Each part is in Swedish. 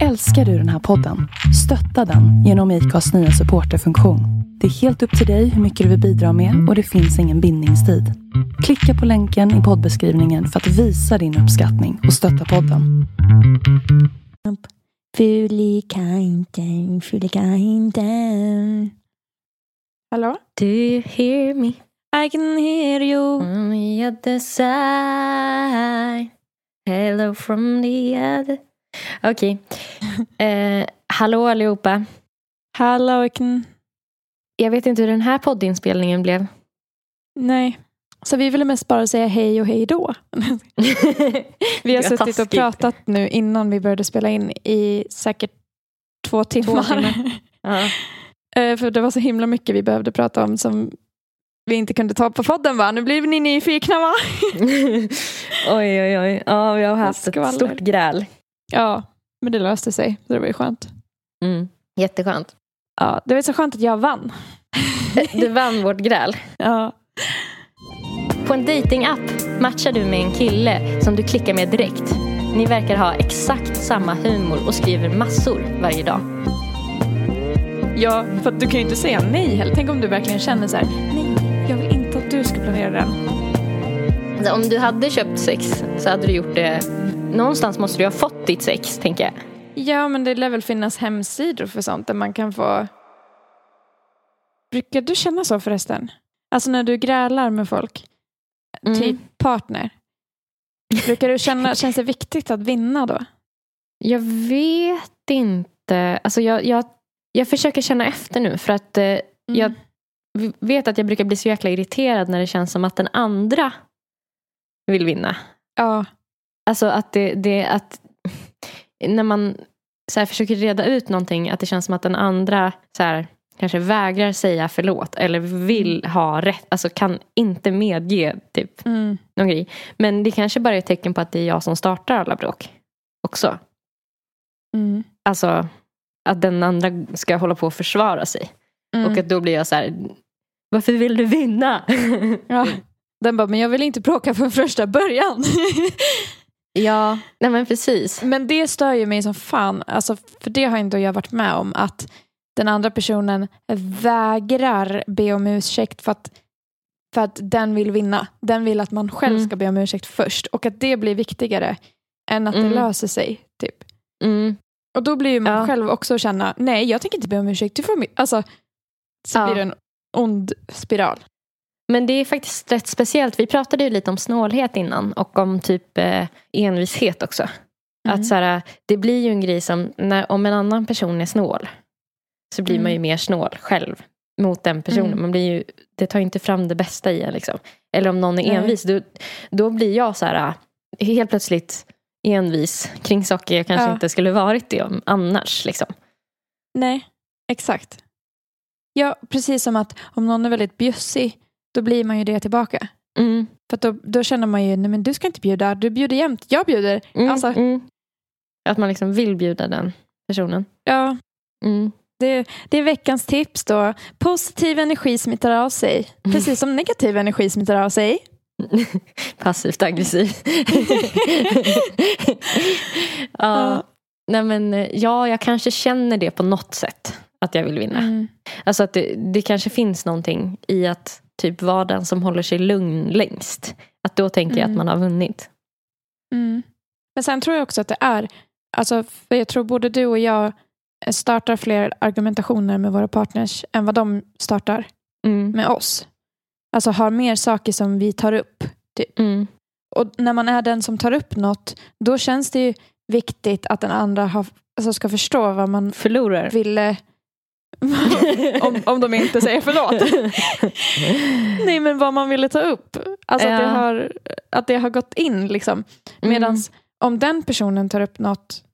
Älskar du den här podden? Stötta den genom IKAs nya supporterfunktion. Det är helt upp till dig hur mycket du vill bidra med och det finns ingen bindningstid. Klicka på länken i poddbeskrivningen för att visa din uppskattning och stötta podden. Fulikanten, fulikanten. Hallå? Do you hear me? I can hear you. On the other side. Hello from the other... Okej. Eh, hallå allihopa. Hallå. Jag vet inte hur den här poddinspelningen blev. Nej. Så vi ville mest bara säga hej och hej då. Vi har suttit och pratat nu innan vi började spela in i säkert två timmar. timmar. Ja. Eh, För det var så himla mycket vi behövde prata om som vi inte kunde ta på podden va? Nu blir ni nyfikna va? oj, oj, oj. Ja, vi har haft ett stort gräl. Ja, men det löste sig. Så det var ju skönt. Mm. Jätteskönt. Ja, det var så skönt att jag vann. Du vann vårt gräl. Ja. På en datingapp matchar du med en kille som du klickar med direkt. Ni verkar ha exakt samma humor och skriver massor varje dag. ja, för att du kan ju inte säga nej heller. Tänk om du verkligen känner så här, nej, jag vill inte att du ska planera den. Alltså, om du hade köpt sex så hade du gjort det... Någonstans måste du ha fått ditt sex, tänker jag. Ja, men det lär väl finnas hemsidor för sånt där man kan få... Brukar du känna så förresten? Alltså när du grälar med folk, Mm. typ partner. Brukar du känna, känns det viktigt att vinna då? Jag vet inte. Alltså jag, jag, jag försöker känna efter nu för att eh, jag vet att jag brukar bli så jäkla irriterad när det känns som att den andra vill vinna. Ja, Alltså att det, det att när man så här försöker reda ut någonting att det känns som att den andra så här, kanske vägrar säga förlåt eller vill ha rätt, alltså kan inte medge typ mm. någon grej. Men det kanske bara är ett tecken på att det är jag som startar alla bråk också. Mm. Alltså att den andra ska hålla på och försvara sig. Mm. Och att då blir jag så här, varför vill du vinna? ja. Den bara, men jag vill inte bråka från första början. ja, nej men precis. men det stör ju mig som fan, alltså, för det har inte jag varit med om, att den andra personen vägrar be om ursäkt för att, för att den vill vinna. Den vill att man själv Mm. ska be om ursäkt först och att det blir viktigare än att Mm. det löser sig. Typ. Mm. Och då blir ju man Ja. själv också känna, nej jag tänker inte be om ursäkt, du får mi-" alltså, så Ja. blir det en ond spiral. Men det är faktiskt rätt speciellt. Vi pratade ju lite om snålhet innan och om typ eh, envishet också. Mm. Att så här, det blir ju en grej som, när, om en annan person är snål så blir Mm. man ju mer snål själv mot den personen. Mm. Man blir ju, det tar ju inte fram det bästa i en. Liksom. Eller om någon är envis, då, då blir jag så här, eh, helt plötsligt envis kring saker jag kanske Ja. inte skulle varit det om annars. Liksom. Nej, exakt. Ja, precis som att om någon är väldigt bjussig, då blir man ju det tillbaka. Mm. För då, då känner man ju, nej men du ska inte bjuda, du bjuder jämt, jag bjuder. Mm. Alltså, Mm. Att man liksom vill bjuda den personen. ja, Mm. det, det är veckans tips då. Positiv energi smittar av sig, precis som negativ energi smittar av sig. Passivt aggressiv. ja. Nej, men, ja, jag kanske känner det på något sätt. Att jag vill vinna. Mm. Alltså att det, det kanske finns någonting i att typ vara den som håller sig lugn längst. Att då tänker jag att Mm. man har vunnit. Mm. Men sen tror jag också att det är, alltså, för jag tror både du och jag startar fler argumentationer med våra partners än vad de startar Mm. med oss. Alltså har mer saker som vi tar upp. Mm. Och när man är den som tar upp något, då känns det ju viktigt att den andra har, alltså ska förstå vad man Förlorar. ville om, om de inte säger förlåt. Nej men vad man ville ta upp. Alltså att, det Ja. har, att det har gått in liksom. Medan Mm. om den personen tar upp något,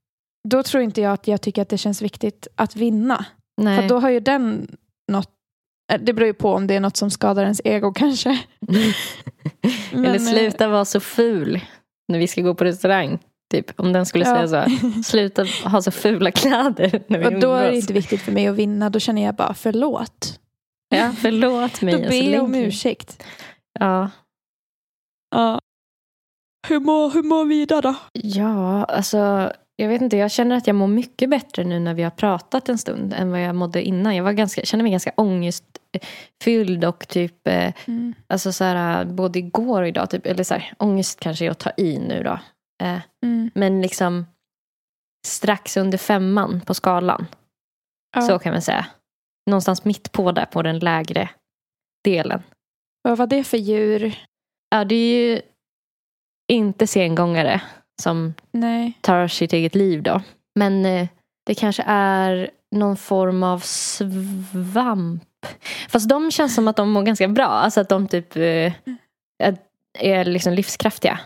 då tror inte jag att jag tycker att det känns viktigt att vinna. Nej. För då har ju den något, eh, det beror ju på om det är något som skadar ens ego kanske. Men, Eller eh, sluta vara så ful när vi ska gå på restaurang. Typ, om den skulle Ja. säga så. Sluta ha så fula kläder när vi Och då är det inte viktigt för mig att vinna, då känner jag bara förlåt. Ja, förlåt mig. Då och så ber jag om ursäkt. Ja. Ja. Hur mår, hur mår vi idag då? ja, alltså jag vet inte, jag känner att jag mår mycket bättre nu när vi har pratat en stund än vad jag mådde innan. Jag var ganska, kände mig ganska ångestfylld och typ, eh, Mm. alltså så här, både igår och idag, typ, eller så här, ångest kanske är att ta i nu då. Eh, Mm. men liksom strax under femman på skalan. Ja. Så kan man säga. Någonstans mitt på där, på den lägre delen. Vad var det för djur? Ja, det är ju inte sengångare som Nej. tar sitt eget liv då. Men eh, det kanske är någon form av svamp. Fast de känns som att de mår ganska bra. Alltså att de typ eh, är- är liksom livskraftiga.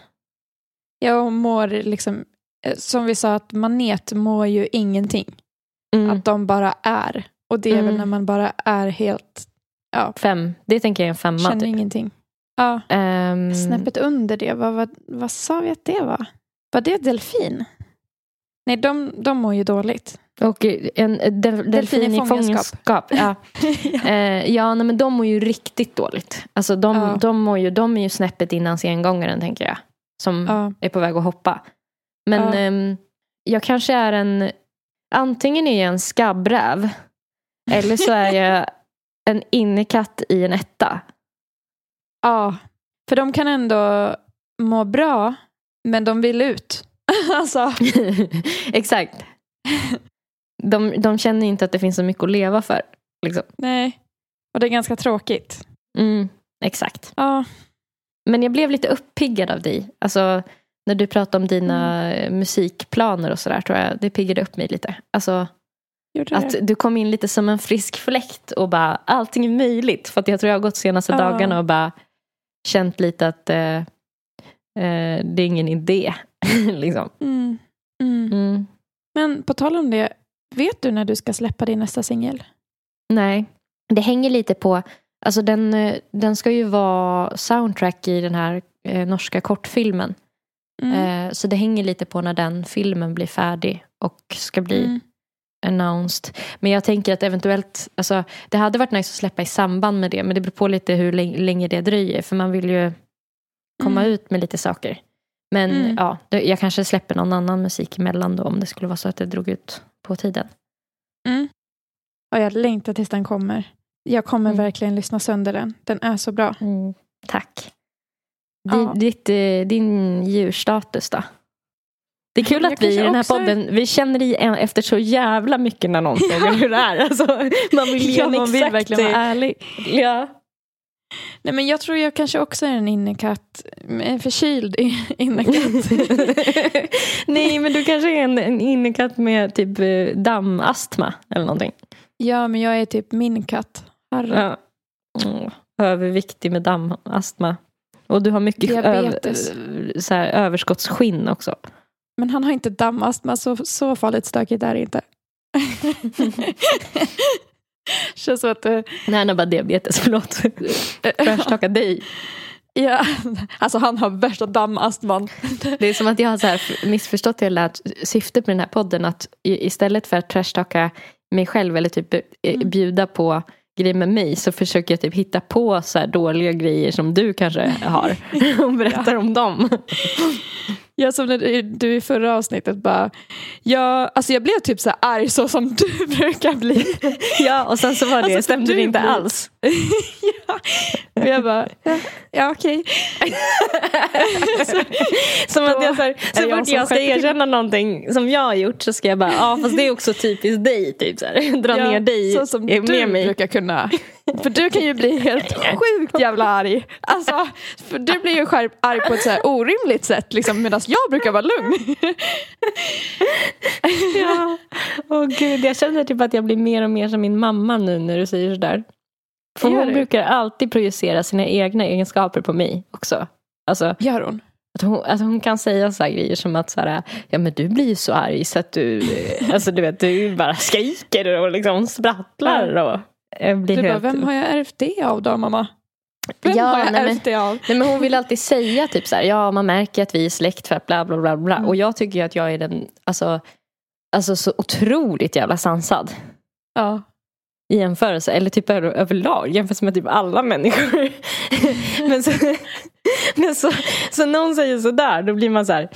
Jag mår liksom, eh, som vi sa att manet mår ju ingenting. Mm. Att de bara är. Och det är väl Mm. när man bara är helt, ja, Fem. Det tänker jag är en femma. känner Typ. ingenting. Ja, Ehm, snäppet under det, vad, vad, vad sa vi att det var? Var det delfin? Nej, de, de mår ju dåligt. och en en del, delfin i fångenskap. Ja. Eh, ja, nej, men de mår ju riktigt dåligt. Alltså de, Ja. de, mår ju, de är ju snäppet innan sengångaren tänker jag. Som Ja. är på väg att hoppa. Men Ja. ehm, jag kanske är en... Antingen är jag en skabbräv. Eller så är jag en innekatt i en etta. ja, för de kan ändå må bra, men de vill ut. alltså, Exakt. De, de känner inte att det finns så mycket att leva för. Liksom. nej. Och det är ganska tråkigt. Mm, exakt. Ja, Men jag blev lite uppiggad av dig. Alltså, när du pratade om dina Mm. musikplaner och sådär tror jag det piggade upp mig lite. Alltså, att du kom in lite som en frisk fläkt och bara allting är möjligt. För att jag tror jag har gått senaste Ja. dagarna och bara känt lite att eh, eh, det är ingen idé. liksom. Mm. Mm. mm. Men på tal om det, vet du när du ska släppa din nästa singel? Nej, det hänger lite på, alltså den, eh, den ska ju vara soundtrack i den här eh, norska kortfilmen. Mm. Eh, så det hänger lite på när den filmen blir färdig och ska bli Mm. announced. Men jag tänker att eventuellt, alltså, det hade varit nice att släppa i samband med det men det beror på lite hur länge, det dröjer för man vill ju komma Mm. ut med lite saker. Men Mm. ja, jag kanske släpper någon annan musik emellan då om det skulle vara så att det drog ut på tiden. Mm. Och jag längtar tills den kommer. Jag kommer Mm. verkligen lyssna sönder den. Den är så bra. Tack. Ja. Din, ditt, eh, din djurstatus då? Det är kul Jag att vi i den här också podden, vi känner igen efter så jävla mycket när någon frågar hur det är. Alltså, man vill Ja, man vill verkligen vara ärlig. Ja. Nej, men jag tror jag kanske också är en innekatt. En förkyld innekatt. Nej, men du kanske är en, en innekatt med typ eh, dammastma eller någonting. ja, men jag är typ min katt. Harry. Ja. Mm. Överviktig med dammastma. Och du har mycket Diabetes. så här, överskottsskinn också. Men han har inte dammastma, så, så farligt stökigt är det inte. Känns som att... eh, Nej, han har bara diabetes, förlåt. Förstaka dig. ja, alltså han har värsta dammastman. Det är som att jag har så här missförstått hela syftet med den här podden att istället för att trashtalka mig själv eller typ eh, Mm. bjuda på grejer med mig så försöker jag typ hitta på så dåliga grejer som du kanske har och berättar om dem. Jag som när du- i förra avsnittet bara, ja, alltså jag blev typ så här arg så som du brukar bli. Ja, och sen så var det, Alltså, stämde det inte blir- alls. ja. Och jag bara, ja, ja okej. Som att jag så, här, är så jag fort som jag ska erkänna någonting som jag har gjort så ska jag bara, ja fast det är också typiskt dig. Typ, så här. Dra Ja, ner dig så som med du mig. brukar kunna. För du kan ju bli helt sjukt jävla arg. Alltså, för du blir ju skärp, arg på ett så här orimligt sätt liksom, medan jag brukar vara lugn. Ja. Åh gud, jag känner typ att jag blir mer och mer som min mamma nu när du säger sådär. För hon du? brukar alltid projicera sina egna egenskaper på mig också. Alltså, Gör hon? att hon, att hon kan säga så här grejer som att så här, ja men du blir ju så arg så att du, eh, alltså du vet, du bara skriker och liksom sprattlar och jag blir Du bara, helt... vem har jag ärvt det av då mamma? Vem Ja, har jag nej, ärvt det av? Nej, men hon vill alltid säga typ så här, ja man märker att vi är släkt för att bla bla bla bla. Mm. Och jag tycker att jag är den, alltså, alltså så otroligt jävla sansad. Ja. i jämförelse, eller typ över, överlag, jämfört med typ alla människor. men så, men så, så någon säger sådär, då blir man så här,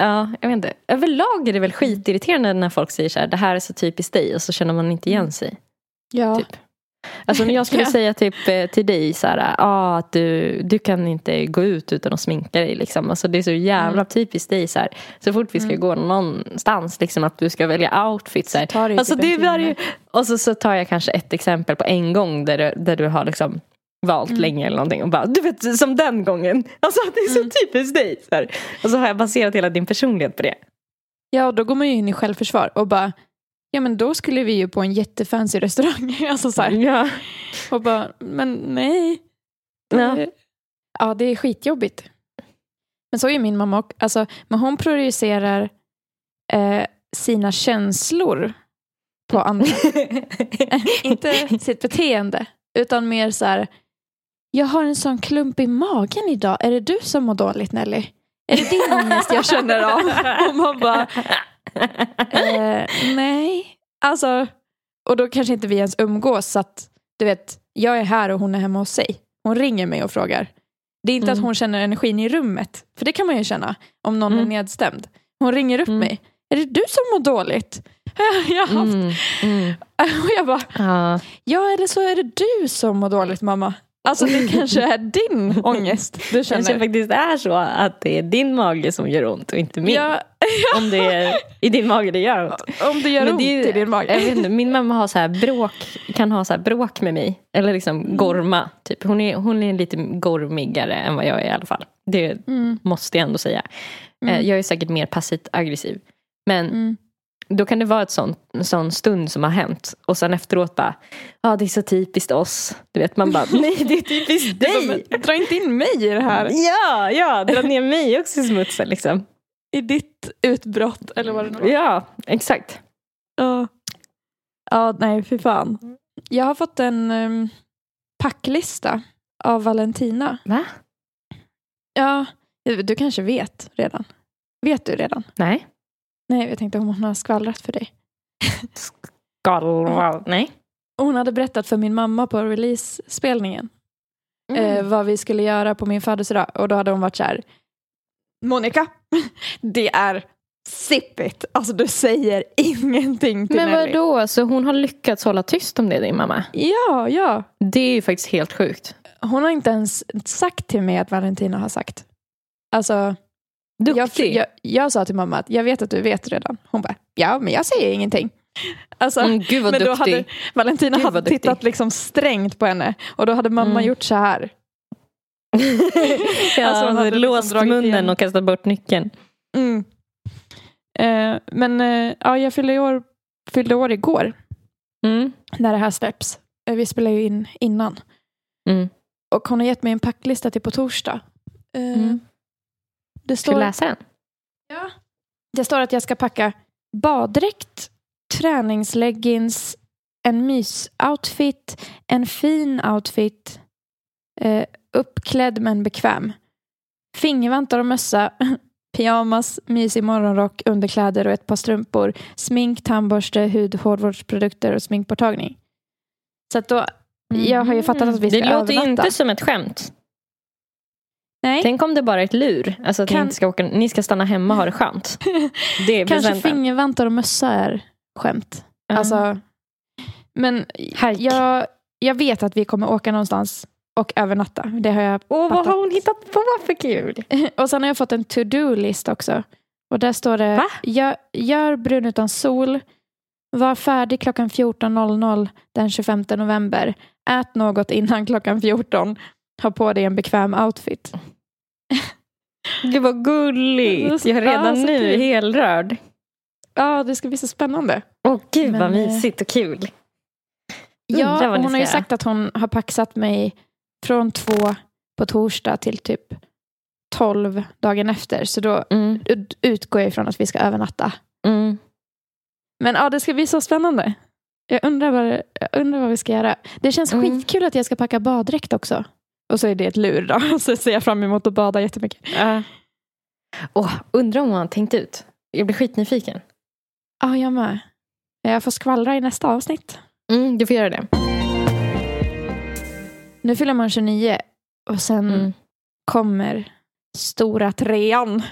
Ja, jag vet inte. Överlag är det väl skitirriterande när folk säger så här, det här är så typiskt dig och så känner man inte igen sig. Ja. Typ. Alltså när jag skulle Ja. säga typ eh, till dig så här, ah, att du, du kan inte gå ut utan att sminka dig. Liksom. Alltså, det är så jävla Mm. typiskt dig. Så, här. så fort vi ska Mm. gå någonstans, liksom, att du ska välja outfit. Så här. tar det ju Alltså, typ det är timme. Och så, så tar jag kanske ett exempel på en gång där du, där du har liksom valt Mm. länge eller någonting och bara, du vet som den gången. Alltså det är så Mm. typiskt dig. Så här. Och så har jag baserat hela din personlighet på det. Ja, och då går man ju in i självförsvar och bara, ja men då skulle vi ju på en jättefancy restaurang. alltså så här. Ja. Och bara, men nej. Ja. Eh, Ja, det är skitjobbigt. Men så är ju min mamma också. Alltså, men hon projicerar eh, sina känslor på andra. Inte sitt beteende, utan mer så här, jag har en sån klump i magen idag. Är det du som mår dåligt Nelly? Är det din ångest jag känner av? Och man bara, eh, nej. Alltså, och då kanske inte vi ens umgås så att du vet, jag är här och hon är hemma hos sig. Hon ringer mig och frågar. Det är inte Mm. att hon känner energin i rummet, för det kan man ju känna om någon Mm. är nedstämd. Hon ringer upp Mm. mig. Är det du som mår dåligt? Jag har haft... Mm. Mm. Och jag bara, Ja. ja eller så är det du som mår dåligt mamma. Alltså det kanske är din ångest du kanske känner. faktiskt är så att det är din mage som gör ont och inte min. Ja, Om det är i din mage det gör ont. om det gör Men ont det är i din mage. Jag vet inte, min mamma har så här bråk, kan ha så här bråk med mig. Eller liksom gorma. Typ. Hon, är, hon är lite gormigare än vad jag är i alla fall. Det Mm, måste jag ändå säga. Mm. Eh, Jag är säkert mer passivt aggressiv. Men mm. Då kan det vara ett sånt, en sån stund som har hänt. Och sen efteråt bara, ja det är så typiskt oss. Du vet man bara, nej det är typiskt dig. Dra inte in mig i det här. Ja, ja, dra ner mig också i smutsen liksom. I ditt utbrott eller vad det nu var. Ja, exakt. Ja. Ja, nej fy fan. Jag har fått en um, packlista av Valentina. Va? Ja, du kanske vet redan. Vet du redan? Nej. Nej, jag tänkte om hon har skvallrat för dig. Galva. Nej. Hon hade berättat för min mamma på release-spelningen Mm. eh, vad vi skulle göra på min födelsedag. Och då hade hon varit så här. Monica, det är sippigt. Alltså du säger ingenting till Men Nelly. vadå, så hon har lyckats hålla tyst om det din mamma? Ja, ja. Det är ju faktiskt helt sjukt. Hon har inte ens sagt till mig att Valentina har sagt. Alltså, Duktig. jag, jag sa till mamma att jag vet att du vet redan. Hon bara, ja men jag säger ingenting. Alltså, Mm, gud vad men då duktig. hade Valentina Gud, hade duktig. tittat liksom strängt på henne och då hade mamma Mm. gjort så här. ja, Alltså, hon hade liksom låst dragit munnen igen. och kastat bort nyckeln. Mm. Eh, men eh, ja, jag fyllde år, fyllde år igår Mm. när det här släpps. Eh, vi spelar ju in innan. Mm. Och hon har gett mig en packlista till på torsdag. Eh, Mm. det, Ska du står, läsa den? det står att jag ska packa baddräkt, träningsleggings, en mysoutfit, en fin outfit, eh, uppklädd men bekväm. Fingervantar och mössa, pyjamas, mysig morgonrock, underkläder och ett par strumpor, smink, tandborste, hud, hårvårdsprodukter och sminkborttagning. Så att då, jag har ju fattat att vi ska Det låter övernatta. inte som ett skämt. Nej, Tänk om det bara är ett lur. Alltså att Kan- ni, inte ska åka, ni ska stanna hemma och ha det skönt. Det kanske fingervantar och mössa är skämt. Ja. Alltså, men jag, jag vet att vi kommer åka någonstans och övernatta. Det har jag Åh, vad har hon hittat på för kul? Och sen har jag fått en to-do-list också. Och där står det, Va? gör, gör brun utan sol, var färdig klockan 14.00 den 25 november, ät något innan klockan 14, ha på dig en bekväm outfit. Gud vad gulligt. Jag är redan så nu kul. helrörd. Ja, det ska bli så spännande. Åh gud vad Men, eh, mysigt och kul. Ja, vad hon har ju göra. sagt att hon har paxat mig från två på torsdag till typ 12 dagen efter. Så då Mm. ut- utgår jag ifrån att vi ska övernatta. Mm. Men ja, det ska bli så spännande. Jag undrar vad, jag undrar vad vi ska göra. Det känns Mm. skitkul att jag ska packa baddräkt också. Och så är det ett lur då. Så ser jag fram emot att bada jättemycket. Ja. Åh, undrar om hon har tänkt ut. Jag blir skitnyfiken. Ja, jag med. Jag får skvallra i nästa avsnitt. Mm, du får göra det. Nu fyller man 29 och sen Mm. kommer stora trean.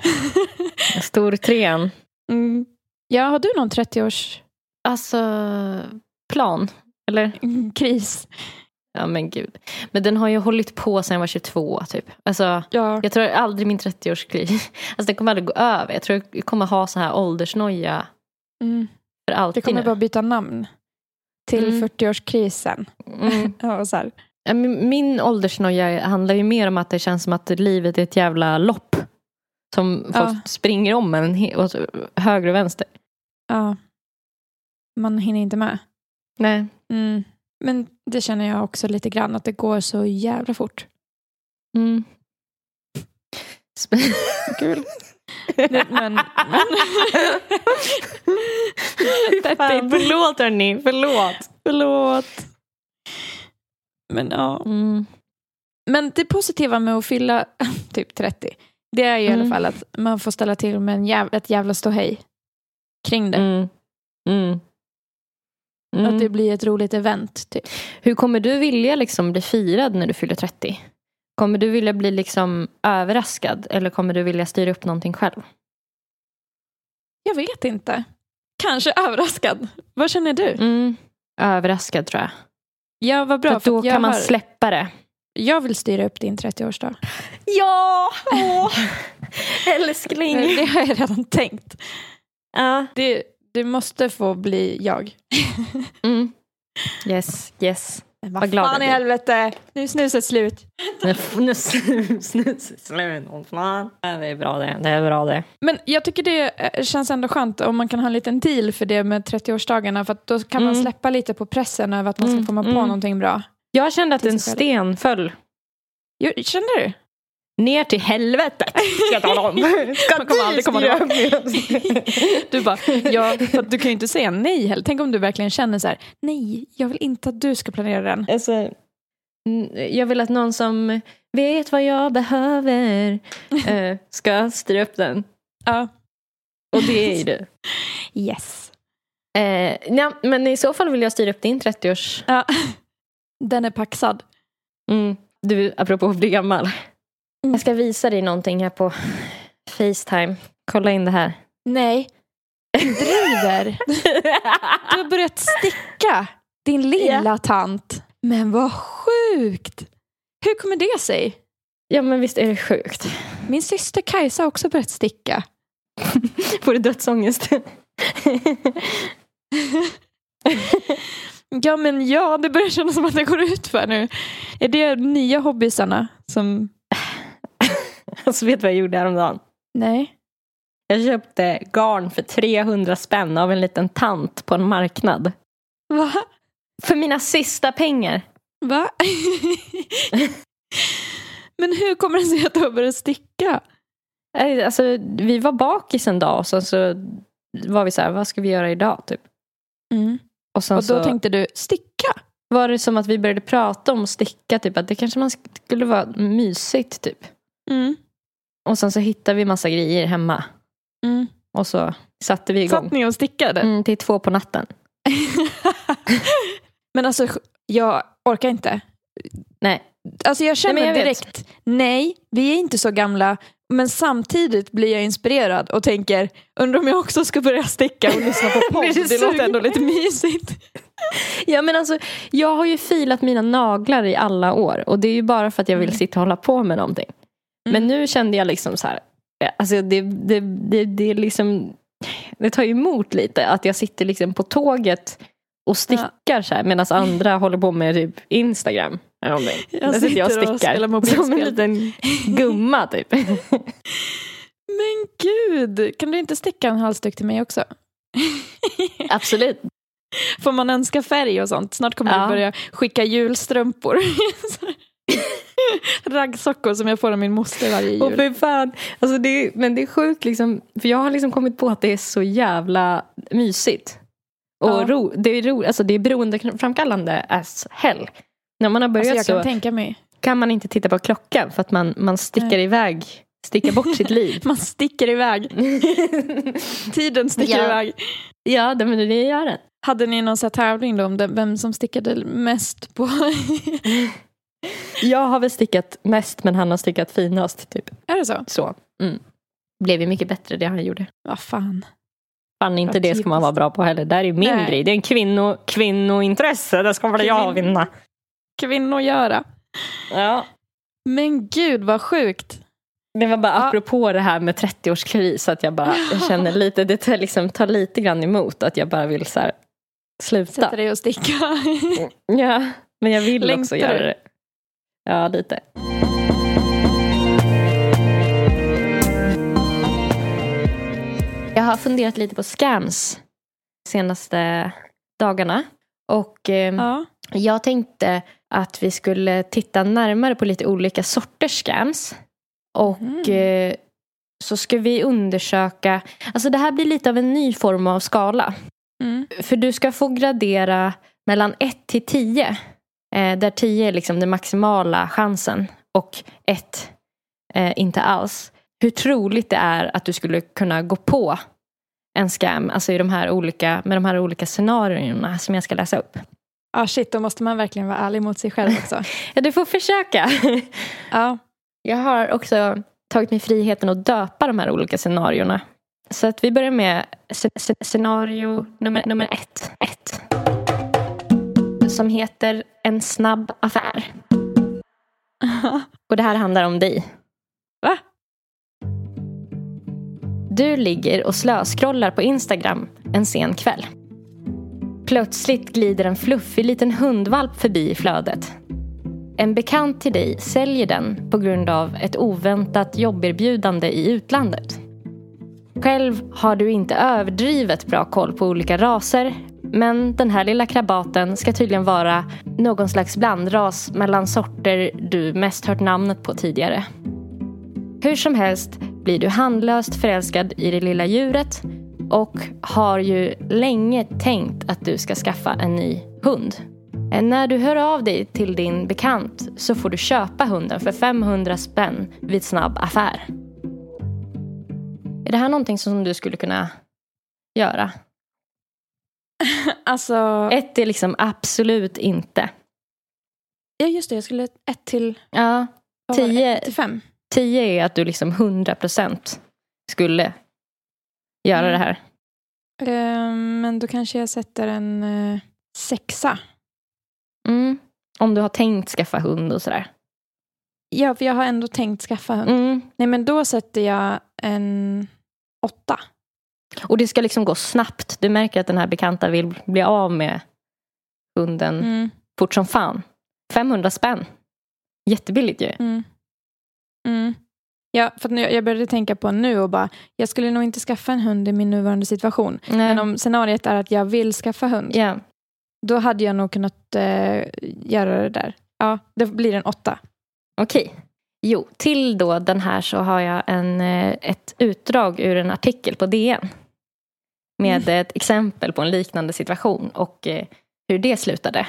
Stortrean. Mm. Ja, har du någon 30-årskris? Alltså, plan. Eller? Ja men gud. Men den har ju hållit på sedan jag var 22 typ. Alltså, Ja. jag tror aldrig min 30-årskris, alltså den kommer aldrig gå över. Jag tror jag kommer ha så här åldersnoja Mm. för alltid kommer nu. bara byta namn till Mm. 40-årskrisen. Mm. Ja, och så här. Min åldersnoja handlar ju mer om att det känns som att livet är ett jävla lopp. Som folk Ja. springer om en åt höger och vänster. ja. Man hinner inte med. Nej. Mm. Men det känner jag också lite grann, att det går så jävla fort. Mm. Kul. men, men, Fan, förlåt hörni, förlåt. Förlåt. Men ja. Mm. Men det positiva med att fylla typ 30, det är ju i alla Mm. fall att man får ställa till med en jävla, ett jävla ståhej kring det. Mm. Mm. Mm. Att det blir ett roligt event. Typ. Hur kommer du vilja liksom bli firad när du fyller 30? Kommer du vilja bli liksom överraskad eller kommer du vilja styra upp någonting själv? Jag vet inte. Kanske överraskad. Vad känner du? Mm. Överraskad tror jag. Ja, vad För bra. då för att jag, kan man har, släppa det. jag vill styra upp din 30-årsdag. Ja! Åh. Älskling. Det har jag redan tänkt. Ja. Det, det måste få bli jag. Mm. Yes, yes. Men Vad glad fan jag i blir. helvete. Nu är snuset slut. Nu nu snus, snus, slut. Åh, fan. Ja, Det är bra det. Det är bra det. Men jag tycker det eh, känns ändå skönt om man kan ha en liten deal för det med 30-årsdagarna. För att då kan man Mm. släppa lite på pressen över att man ska Mm, komma på mm. någonting bra. Jag kände att Till en sig själv. sten föll Jo, Känner du? Ner till helvetet. Ska jag tala om. Man kommer aldrig komma upp? Du bara, ja, för du kan ju inte säga nej heller. Tänk om du verkligen känner så här, nej, jag vill inte att du ska planera den. Alltså, jag vill att någon som vet vad jag behöver eh, ska styra upp den. Ja. Och det är ju du. Yes. Eh, ja, men i så fall vill jag styra upp din 30-års... Ja. Den är paxad. Mm, du, apropå att bli gammal. Jag ska visa dig någonting här på Facetime. Kolla in det här. Nej, du driver. Du har börjat sticka, din lilla tant. Men vad sjukt. Hur kommer det sig? Ja men visst är det sjukt. Min syster Kajsa har också börjat sticka. Får du dödsångest? Ja, men ja, det börjar kännas som att det går ut för nu. Är det nya hobbysarna som... alltså vet du vad jag gjorde häromdagen? Nej. Jag köpte garn för 300 spänn av en liten tant på en marknad. Va? För mina sista pengar. Va? men hur kommer det sig att du har börjat sticka? Alltså, vi var bakis en dag och sen så var vi så här, vad ska vi göra idag? Typ. Och sen Och då så tänkte du, sticka? var det som att vi började prata om att sticka, typ, att det kanske man skulle vara mysigt. Typ. Mm. Och sen så hittade vi massa grejer hemma. Mm. Och så satte vi igång. Satt ni och stickade? Mm, till två på natten. men alltså, jag orkar inte. Nej. Alltså jag känner Nej, jag vet. direkt, nej, vi är inte så gamla. Men samtidigt blir jag inspirerad och tänker, undrar om jag också ska börja sticka och lyssna på podd. Du det låter ändå lite mysigt. Ja, men alltså, jag har ju filat mina naglar i alla år. Och det är ju bara för att jag vill Mm. sitta och hålla på med någonting. Men nu kände jag liksom så här. Alltså det, det, det, det är liksom. Det tar ju emot lite att jag sitter liksom på tåget och stickar så här medan andra håller på med typ Instagram. Jag sitter jag och sitter och stickar. spelar som en liten gumma typ. Men gud, kan du inte sticka en halsduk till mig också? Absolut. Får man önska färg och sånt? Snart kommer Ja. du börja skicka julstrumpor. Raggsockor som jag får av min moster varje jul. Och för fan. Alltså det, men det är sjukt liksom. För jag har liksom kommit på att det är så jävla mysigt. Och Ja. ro, det, är ro, alltså det är beroendeframkallande as hell. När man har börjat Alltså jag kan så tänka mig. kan man inte titta på klockan för att man, man stickar Nej. iväg, stickar bort sitt liv. Man sticker iväg. Tiden sticker Ja. iväg. ja, det, men det gör den. Hade ni någon så tävling då om det, vem som stickade mest på... Jag har väl stickat mest men han har stickat finast. Typ. är det så? Så. Mm. blev ju mycket bättre det han gjorde. Vad fan. Fan, inte Vad det ska man vara bra på heller. Det här är min Nej. grej. Det är en kvinno, kvinnointresse. Det ska väl jag vinna. Kvinnor göra. Ja. Men gud vad sjukt. Det var bara Ja. apropå det här med 30-årskris att jag bara jag känner lite, det tar, liksom, tar lite grann emot att jag bara vill så här, sluta. Sätta dig och sticka. Ja, men jag vill Längtar också göra det. Ja, lite. Jag har funderat lite på scams senaste dagarna. Och eh, ja. jag tänkte att vi skulle titta närmare på lite olika sorters scams. Och Mm. eh, så ska vi undersöka, alltså det här blir lite av en ny form av skala. Mm. För du ska få gradera mellan 1 till 10. Eh, där 10 är liksom den maximala chansen och 1 eh, inte alls. Hur troligt det är att du skulle kunna gå på en scam, alltså i de här olika, med de här olika scenarierna som jag ska läsa upp. Ah, shit, då måste man verkligen vara ärlig mot sig själv också. Ja, du får försöka. ja. Jag har också tagit mig friheten att döpa de här olika scenarierna. Så att vi börjar med sc- sc- scenario nummer, nummer ett. ett. Som heter En snabb affär. Och det här handlar om dig. Va? Du ligger och slöskrollar på Instagram en sen kväll. Plötsligt glider en fluffig liten hundvalp förbi i flödet. En bekant till dig säljer den på grund av ett oväntat jobberbjudande i utlandet. Själv har du inte överdrivet bra koll på olika raser men den här lilla krabaten ska tydligen vara någon slags blandras mellan sorter du mest hört namnet på tidigare. Hur som helst blir du handlöst förälskad i det lilla djuret och har ju länge tänkt att du ska skaffa en ny hund. Eh, när du hör av dig till din bekant så får du köpa hunden för 500 spänn vid snabb affär. Är det här någonting som du skulle kunna göra? Alltså, Ett är liksom absolut inte. ja just det, jag skulle ett till, Ja? Tio. Ett till fem. 10 är att du liksom 100% skulle göra Mm. det här. Eh, men då kanske jag sätter en eh, sexa. Mm. Om du har tänkt skaffa hund och sådär. Ja, för jag har ändå tänkt skaffa hund. Mm. Nej, men då sätter jag en åtta. Och det ska liksom gå snabbt. Du märker att den här bekanta vill bli av med hunden Mm. fort som fan. 500 spänn. Jättebilligt ju. Mm. Mm. Ja, för att nu, jag började tänka på nu och bara, jag skulle nog inte skaffa en hund i min nuvarande situation. Nej. Men om scenariet är att jag vill skaffa hund, Ja. då hade jag nog kunnat eh, göra det där. Ja, det blir en åtta. Okej. Jo, till då den här så har jag en, eh, ett utdrag ur en artikel på DN. Med ett exempel på en liknande situation och eh, hur det slutade.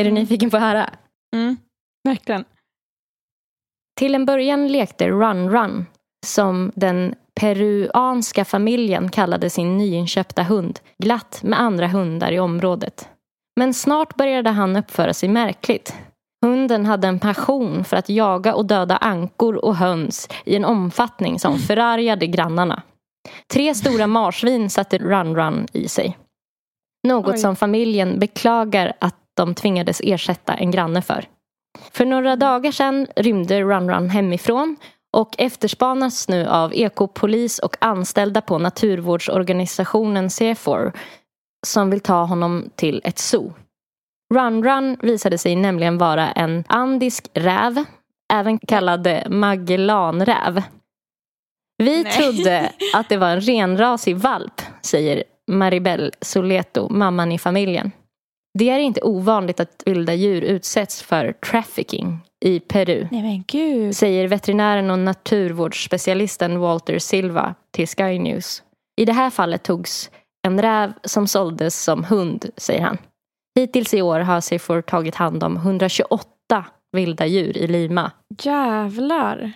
Är du Mm. nyfiken på att höra? Mm. Verkligen. Till en början lekte Run Run som den peruanska familjen kallade sin nyinköpta hund glatt med andra hundar i området. Men snart började han uppföra sig märkligt. Hunden hade en passion för att jaga och döda ankor och höns i en omfattning som förargade grannarna. Tre stora marsvin satte Run Run i sig. Något Oj. som familjen beklagar att de tvingades ersätta en granne för. För några dagar sedan rymde Run Run hemifrån och efterspanas nu av ekopolis och anställda på naturvårdsorganisationen CFOR som vill ta honom till ett zoo. Run Run visade sig nämligen vara en andisk räv, även kallad Magellanräv. Vi Nej. trodde att det var en renrasig valp, säger Maribel Soleto, mamman i familjen. Det är inte ovanligt att vilda djur utsätts för trafficking i Peru, Nej säger veterinären och naturvårdsspecialisten Walter Silva till Sky News. I det här fallet togs en räv som såldes som hund, säger han. Hittills i år har Sifor tagit hand om 128 vilda djur i Lima. Jävlar.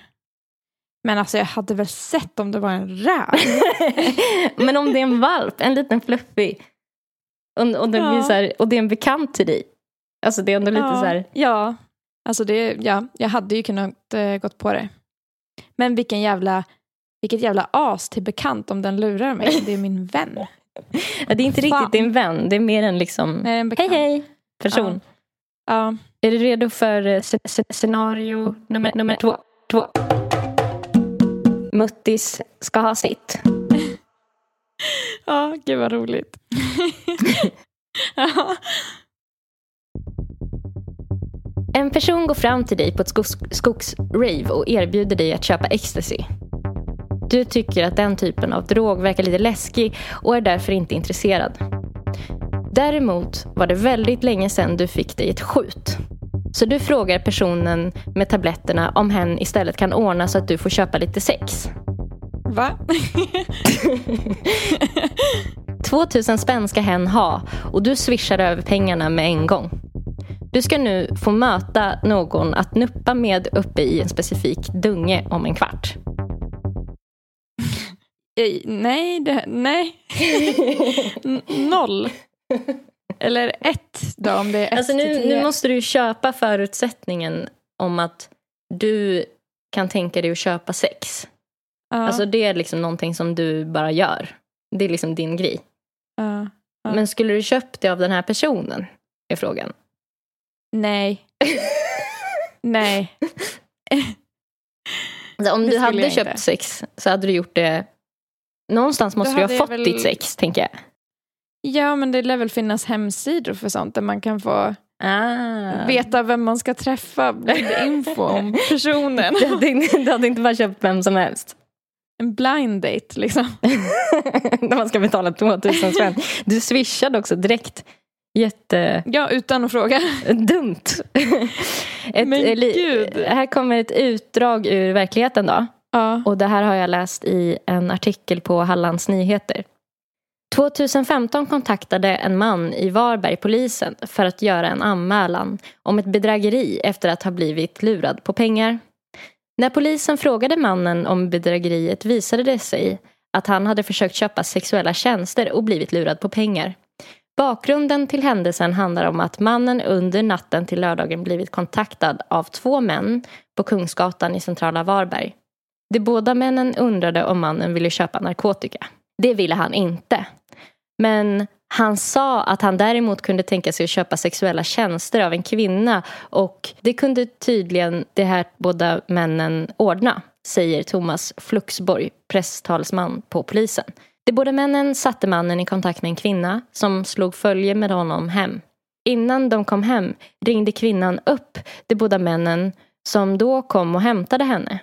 Men alltså jag hade väl sett om det var en räv. Men om det är en valp, en liten fluffig, och, och, det, Ja. här, och det är en bekant till dig. Alltså det är ändå lite ja. så här, Ja, alltså det, ja, jag hade ju kunnat eh, gått på det. Men vilken jävla vilket jävla as till bekant om den lurar mig. Det är min vän. Ja, det är inte Fan. riktigt din vän. Det är mer en liksom Nej, en hej hej person. Ja. Är du redo för eh, sc- sc- scenario nummer, nummer två? två? Muttis ska ha sitt. ja, gud vad roligt. ja. En person går fram till dig på ett skogs- skogsrave och erbjuder dig att köpa ecstasy. Du tycker att den typen av drog verkar lite läskig och är därför inte intresserad. Däremot var det väldigt länge sedan du fick dig ett skjut. Så du frågar personen med tabletterna om hen istället kan ordna så att du får köpa lite sex. Va? 2000 spänn ska hen ha och du swishar över pengarna med en gång. Du ska nu få möta någon att nuppa med uppe i en specifik dunge om en kvart. Eh, nej, det, nej. N- noll. Eller ett då om det är ett Alltså till nu, tio. nu måste du köpa förutsättningen om att du kan tänka dig att köpa sex. ja, Alltså det är liksom någonting som du bara gör. Det är liksom din grej. ja. Ja. Men skulle du köpt det av den här personen? Är frågan. Nej. nej. Alltså, om Det du hade köpt inte. sex så hade du gjort det... Någonstans måste du ha fått väl- ditt sex, tänker jag. Ja, men det lär väl finnas hemsidor för sånt där man kan få Ah. veta vem man ska träffa, info om personen. Du hade, inte- du hade inte bara köpt vem som helst. En blind date liksom. När man ska betala 2000 spänn. Du swishade också direkt. Jättedumt. Ja, utan att fråga. Ett, Men gud. Här kommer ett utdrag ur verkligheten då. Ja. Och det här har jag läst i en artikel på Hallands Nyheter. 2015 kontaktade en man i Varberg polisen för att göra en anmälan om ett bedrägeri efter att ha blivit lurad på pengar. När polisen frågade mannen om bedrägeriet visade det sig att han hade försökt köpa sexuella tjänster och blivit lurad på pengar. Bakgrunden till händelsen handlar om att mannen under natten till lördagen blivit kontaktad av två män på Kungsgatan i centrala Varberg. De båda männen undrade om mannen ville köpa narkotika. Det ville han inte. Men han sa att han däremot kunde tänka sig att köpa sexuella tjänster av en kvinna och det kunde tydligen de här båda männen ordna, säger Thomas Fluxborg, presstalsman på polisen. De båda männen satte mannen i kontakt med en kvinna som slog följe med honom hem. Innan de kom hem ringde kvinnan upp de båda männen som då kom och hämtade henne.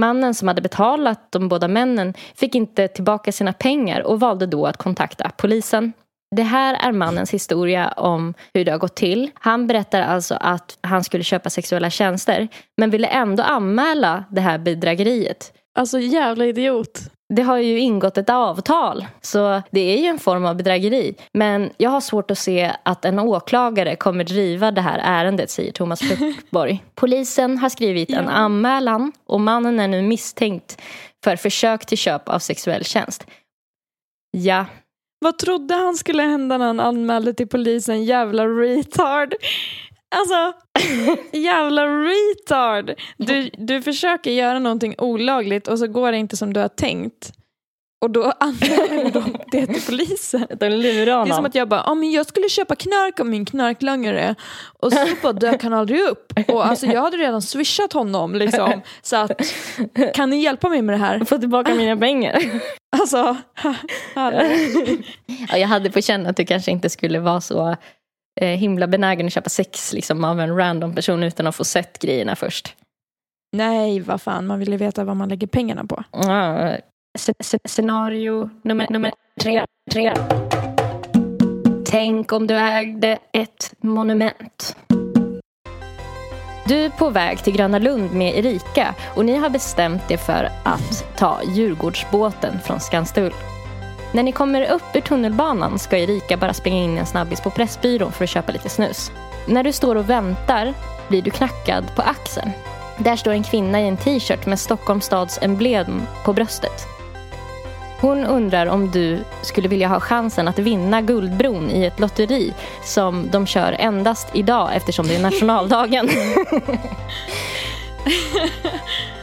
Mannen som hade betalat de båda männen fick inte tillbaka sina pengar och valde då att kontakta polisen. Det här är mannens historia om hur det har gått till. Han berättar alltså att han skulle köpa sexuella tjänster men ville ändå anmäla det här bedrägeriet. Alltså jävla idiot. Det har ju ingått ett avtal, så det är ju en form av bedrägeri. Men jag har svårt att se att en åklagare kommer driva det här ärendet, säger Thomas Fruktborg. Polisen har skrivit en anmälan och mannen är nu misstänkt för försök till köp av sexuell tjänst. Ja, Vad trodde han skulle hända när han anmälde till polisen? Jävla retard. Alltså, jävla retard. Du, du försöker göra någonting olagligt och så går det inte som du har tänkt. Och då anmäler de det till polisen. de lurar Det är honom. som att jag bara, ah, men jag skulle köpa knark av min knarklangare och så bara dök han aldrig upp. Och alltså jag hade redan swishat honom liksom. Så att, kan ni hjälpa mig med det här? Få tillbaka mina pengar. Alltså, ja, jag hade på känn att du kanske inte skulle vara så himla benägen att köpa sex liksom, av en random person utan att få sett grejerna först. Nej, vad fan, man vill ju veta vad man lägger pengarna på. Ja, sc- sc- scenario nummer, nummer tre, tre. Tänk om du ägde ett monument. Du är på väg till Gröna Lund med Erika och ni har bestämt er för att ta Djurgårdsbåten från Skanstull. När ni kommer upp ur tunnelbanan ska Erika bara springa in en snabbis på Pressbyrån för att köpa lite snus. När du står och väntar blir du knackad på axeln. Där står en kvinna i en t-shirt med Stockholms stads emblem på bröstet. Hon undrar om du skulle vilja ha chansen att vinna Guldbron i ett lotteri som de kör endast idag eftersom det är nationaldagen.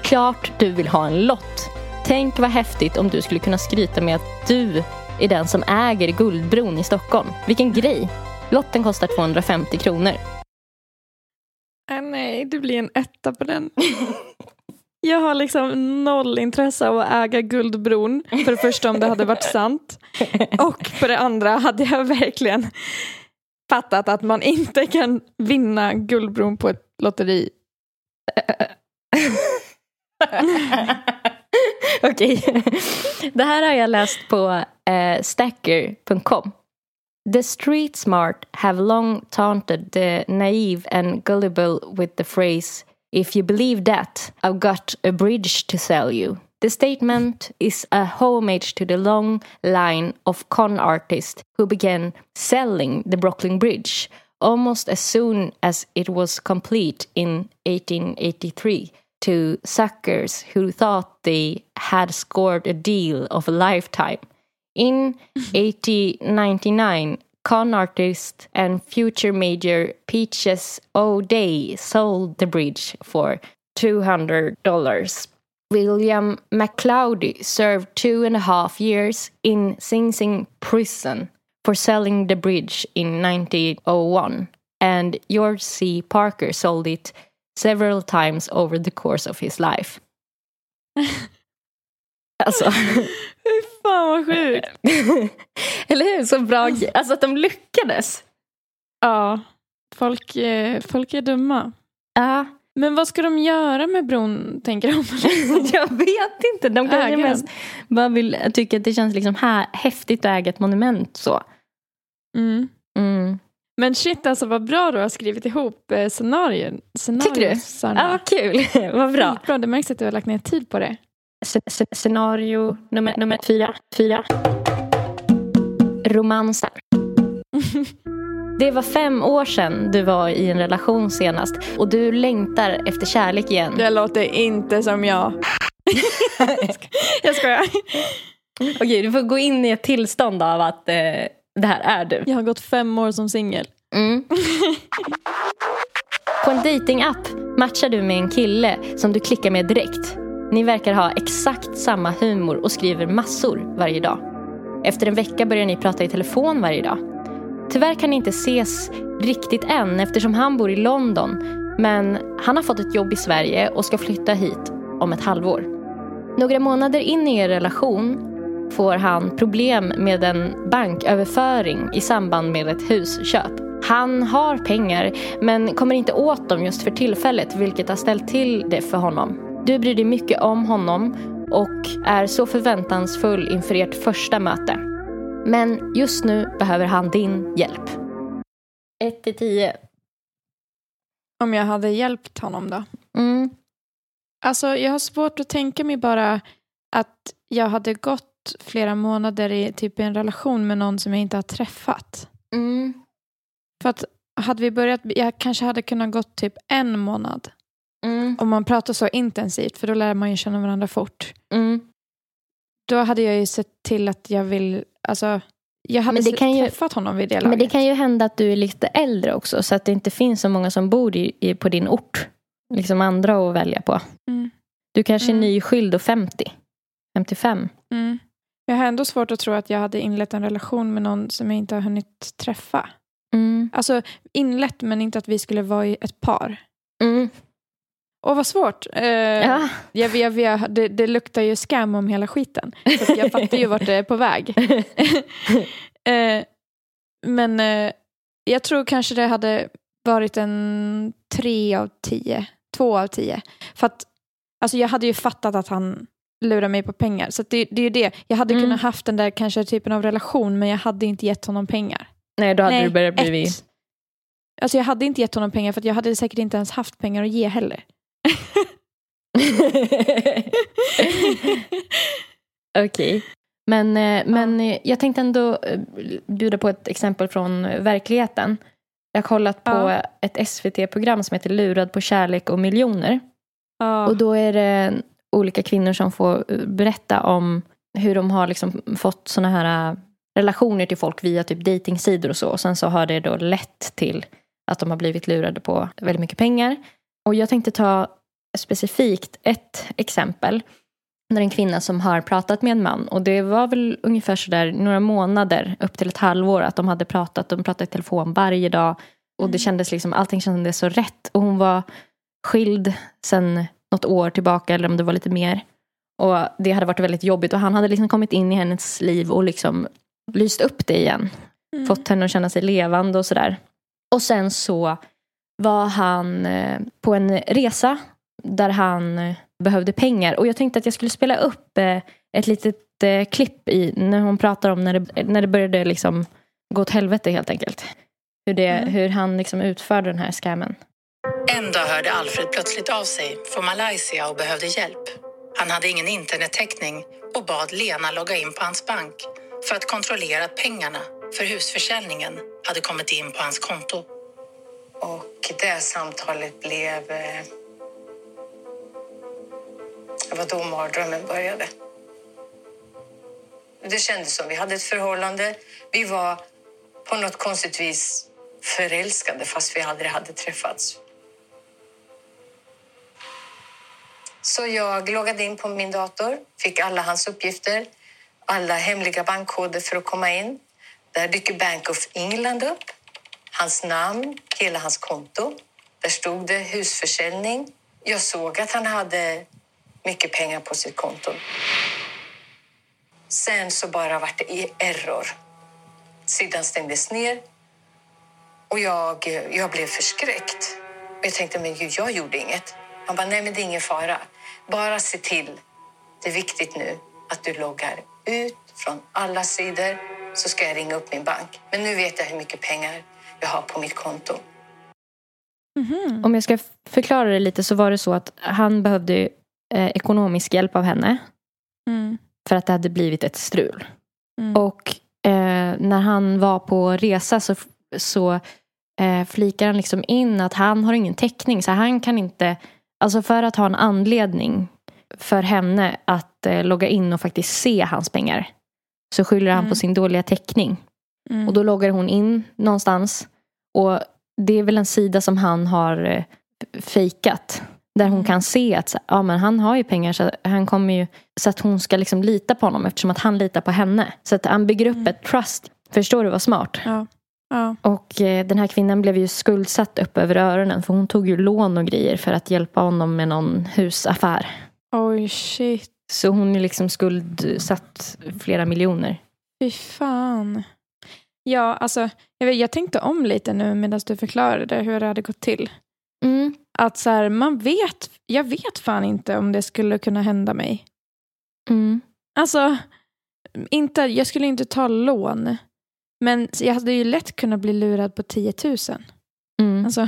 Klart du vill ha en lott, Tänk vad häftigt om du skulle kunna skryta med att du är den som äger Guldbron i Stockholm. Vilken grej! Lotten kostar 250 kronor. Äh, nej, det blir en etta på den. Jag har liksom noll intresse av att äga Guldbron. För det första om det hade varit sant. Och för det andra hade jag verkligen fattat att man inte kan vinna Guldbron på ett lotteri. Okej. Det här har jag läst på eh, stacker.com. The street smart have long taunted the naive and gullible with the phrase If you believe that, I've got a bridge to sell you. The statement is a homage to the long line of con artists who began selling the Brooklyn Bridge almost as soon as it was complete in 1883 to suckers who thought they had scored a deal of a lifetime. In 1899, con artist and future major Peaches O'Day sold the bridge for $200. William McCloudy served two and a half years in Sing Sing prison for selling the bridge in 1901, and George C. Parker sold it several times over the course of his life. alltså. Fy fan vad sjukt. Eller hur? Så bra. Alltså att de lyckades. Ja, folk, eh, folk är dumma. Ja. Men vad ska de göra med bron, tänker de? Jag vet inte. De kanske mest bara vill tycka att det känns liksom här, häftigt att äga ett monument. så. Mm. Mm. Men shit alltså vad bra du har skrivit ihop eh, scenarion. Tycker du? Ja, vad kul. vad bra. Skitbra, det märks att du har lagt ner tid på det. Sc- sc- Scenario nummer, nummer fyra. fyra. Romansen. Det var fem år sedan du var i en relation senast och du längtar efter kärlek igen. Det låter inte som jag. jag skojar. Okej, du får gå in i ett tillstånd av att eh, det här är du. Jag har gått fem år som singel. Mm. På en datingapp matchar du med en kille som du klickar med direkt. Ni verkar ha exakt samma humor och skriver massor varje dag. Efter en vecka börjar ni prata i telefon varje dag. Tyvärr kan ni inte ses riktigt än eftersom han bor i London. Men han har fått ett jobb i Sverige och ska flytta hit om ett halvår. Några månader in i er relation får han problem med en banköverföring i samband med ett husköp. Han har pengar men kommer inte åt dem just för tillfället vilket har ställt till det för honom. Du bryr dig mycket om honom och är så förväntansfull inför ert första möte. Men just nu behöver han din hjälp. 1 till 10. Om jag hade hjälpt honom då? Mm. Alltså jag har svårt att tänka mig bara att jag hade gått flera månader i typ en relation med någon som jag inte har träffat. Mm. För att hade vi börjat, jag kanske hade kunnat gått typ en månad. Mm. Om man pratar så intensivt, för då lär man ju känna varandra fort. Mm. Då hade jag ju sett till att jag vill, alltså jag hade Men det kan ju- träffat honom vid det laget. Men det kan ju hända att du är lite äldre också så att det inte finns så många som bor i, i, på din ort. Liksom andra att välja på. Mm. Du kanske är Mm. nyskild och 50. 55. Mm. Jag har ändå svårt att tro att jag hade inlett en relation med någon som jag inte har hunnit träffa. Mm. Alltså inlett men inte att vi skulle vara i ett par. Mm. Åh vad svårt. Eh, Ja. jag, jag, jag, det, det luktar ju scam om hela skiten. Så jag fattar ju vart det är på väg. eh, men eh, jag tror kanske det hade varit en tre av tio. Två av tio. För att alltså jag hade ju fattat att han lurar mig på pengar. Så det, det är ju det. Jag hade Mm. kunnat haft den där kanske typen av relation men jag hade inte gett honom pengar. Nej, då hade Nej, du börjat bli... ett. Alltså jag hade inte gett honom pengar för att jag hade säkert inte ens haft pengar att ge heller. Okej. Men, eh, men eh, jag tänkte ändå eh, bjuda på ett exempel från verkligheten. Jag har kollat på Ja. ett SVT-program som heter Lurad på kärlek och miljoner. Ja. Och då är det olika kvinnor som får eh, berätta om hur de har liksom fått såna här eh, relationer till folk via typ dejtingsidor och så. Och sen så har det då lett till att de har blivit lurade på väldigt mycket pengar. Och jag tänkte ta specifikt ett exempel. när en kvinna som har pratat med en man och det var väl ungefär sådär några månader upp till ett halvår att de hade pratat, de pratade i telefon varje dag och det kändes liksom, allting kändes så rätt och hon var skild sen något år tillbaka eller om det var lite mer och det hade varit väldigt jobbigt och han hade liksom kommit in i hennes liv och liksom lyst upp det igen Mm. fått henne att känna sig levande och sådär. Och sen så var han eh, på en resa där han eh, behövde pengar. Och jag tänkte att jag skulle spela upp eh, ett litet klipp i när hon pratar om när det, när det började liksom gå åt helvete helt enkelt. Hur, det, Mm. hur han liksom utförde den här scammen. En dag hörde Alfred plötsligt av sig från Malaysia och behövde hjälp. Han hade ingen internettäckning och bad Lena logga in på hans bank för att kontrollera att pengarna för husförsäljningen hade kommit in på hans konto. Och det samtalet blev... Eh, det var då mardrömmen började. Det kändes som vi hade ett förhållande. Vi var på något konstigt vis förälskade fast vi aldrig hade träffats. Så jag loggade in på min dator, fick alla hans uppgifter, alla hemliga bankkoder för att komma in. Där dyker Bank of England upp, hans namn, hela hans konto. Där stod det husförsäljning. Jag såg att han hade mycket pengar på sitt konto. Sen så bara vart det error. Sidan stängdes ner och jag, jag blev förskräckt. Jag tänkte, men gud, jag gjorde inget. Han bara, nej men det är ingen fara. Bara se till, det är viktigt nu, att du loggar ut från alla sidor så ska jag ringa upp min bank. Men nu vet jag hur mycket pengar jag har på mitt konto. Mhm. Om jag ska förklara det lite så var det så att han behövde eh, ekonomisk hjälp av henne Mm. för att det hade blivit ett strul. Mm. Och eh, när han var på resa så, så eh, flikar han liksom in att han har ingen täckning. Så han kan inte, alltså för att ha en anledning för henne att eh, logga in och faktiskt se hans pengar. Så skyller han Mm. på sin dåliga täckning. Mm. Och då loggar hon in någonstans. Och det är väl en sida som han har eh, fejkat. Där hon Mm. kan se att ja, men han har ju pengar så han kommer ju så att hon ska liksom lita på honom eftersom att han litar på henne. Så att han bygger upp Mm. ett trust. Förstår du vad smart? Ja. Ja. Och eh, den här kvinnan blev ju skuldsatt upp över öronen för hon tog ju lån och grejer för att hjälpa honom med någon husaffär. Oj, shit. Så hon är liksom skuldsatt flera miljoner. Fy fan. Ja, alltså, jag, vet, jag tänkte om lite nu medan du förklarade hur det hade gått till. Mm. Att så här, man vet, jag vet fan inte om det skulle kunna hända mig. Mm. Alltså, inte, jag skulle inte ta lån. Men jag hade ju lätt kunnat bli lurad på 10 000. Mm. Alltså,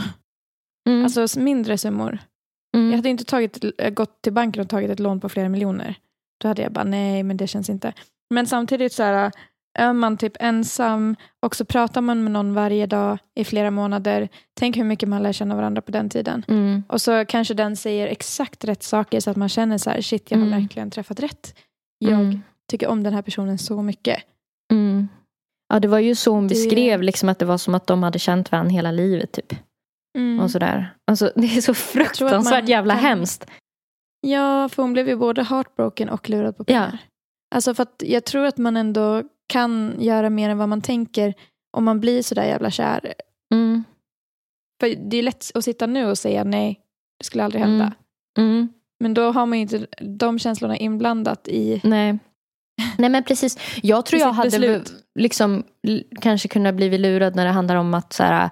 Mm. alltså mindre summor. Mm. Jag hade inte tagit, gått till banken och tagit ett lån på flera miljoner. Då hade jag bara, nej men det känns inte. Men samtidigt så här, är man typ ensam och så pratar man med någon varje dag i flera månader. Tänk hur mycket man lär känna varandra på den tiden. Mm. Och så kanske den säger exakt rätt saker så att man känner så här, shit jag har Mm. verkligen träffat rätt. Jag Mm. tycker om den här personen så mycket. Ja, det var ju så hon beskrev liksom att det var som att de hade känt varandra hela livet. typ. Mm. Och sådär. Alltså, det är så fruktansvärt jävla kan- hemskt. Ja, för hon blev ju både heartbroken och lurad på pengar. Alltså för att jag tror att man ändå kan göra mer än vad man tänker om man blir sådär jävla kär. Mm. För det är lätt att sitta nu och säga nej, det skulle aldrig hända. Mm. Mm. Men då har man ju inte de känslorna inblandat i... Nej. Nej men precis. Jag tror jag hade beslut. Liksom kanske kunnat bli lurad när det handlar om att så här,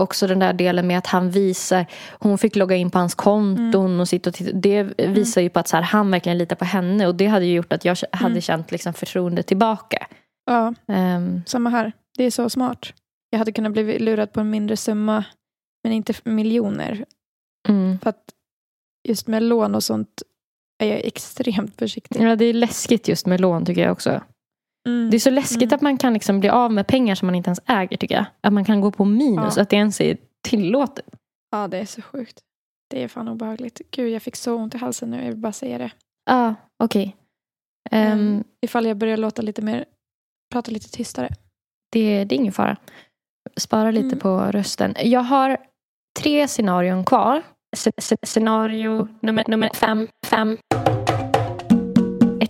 också den där delen med att han visar, hon fick logga in på hans konton Mm. och sitta och titta. Det visar ju på att så här, han verkligen litar på henne och det hade ju gjort att jag hade Mm. känt liksom förtroende tillbaka. Ja, Ehm, samma här. Det är så smart. Jag hade kunnat bli lurad på en mindre summa, men inte miljoner. mm. För att just med lån och sånt är jag extremt försiktig. Ja, det är läskigt just med lån tycker jag också. Mm. Det är så läskigt Mm. att man kan liksom bli av med pengar som man inte ens äger tycker jag. Att man kan gå på minus, Ja. att det ens är tillåtet. Ja, det är så sjukt. Det är fan obehagligt. Gud, jag fick så ont i halsen nu. Jag vill bara säga det. Ja, okej. Ehm, Mm. Ifall jag börjar låta lite mer, prata lite tystare. det, det är ingen fara. Spara lite Mm. på rösten. Jag har tre scenarion kvar. Sc- Scenario nummer, nummer fem, fem.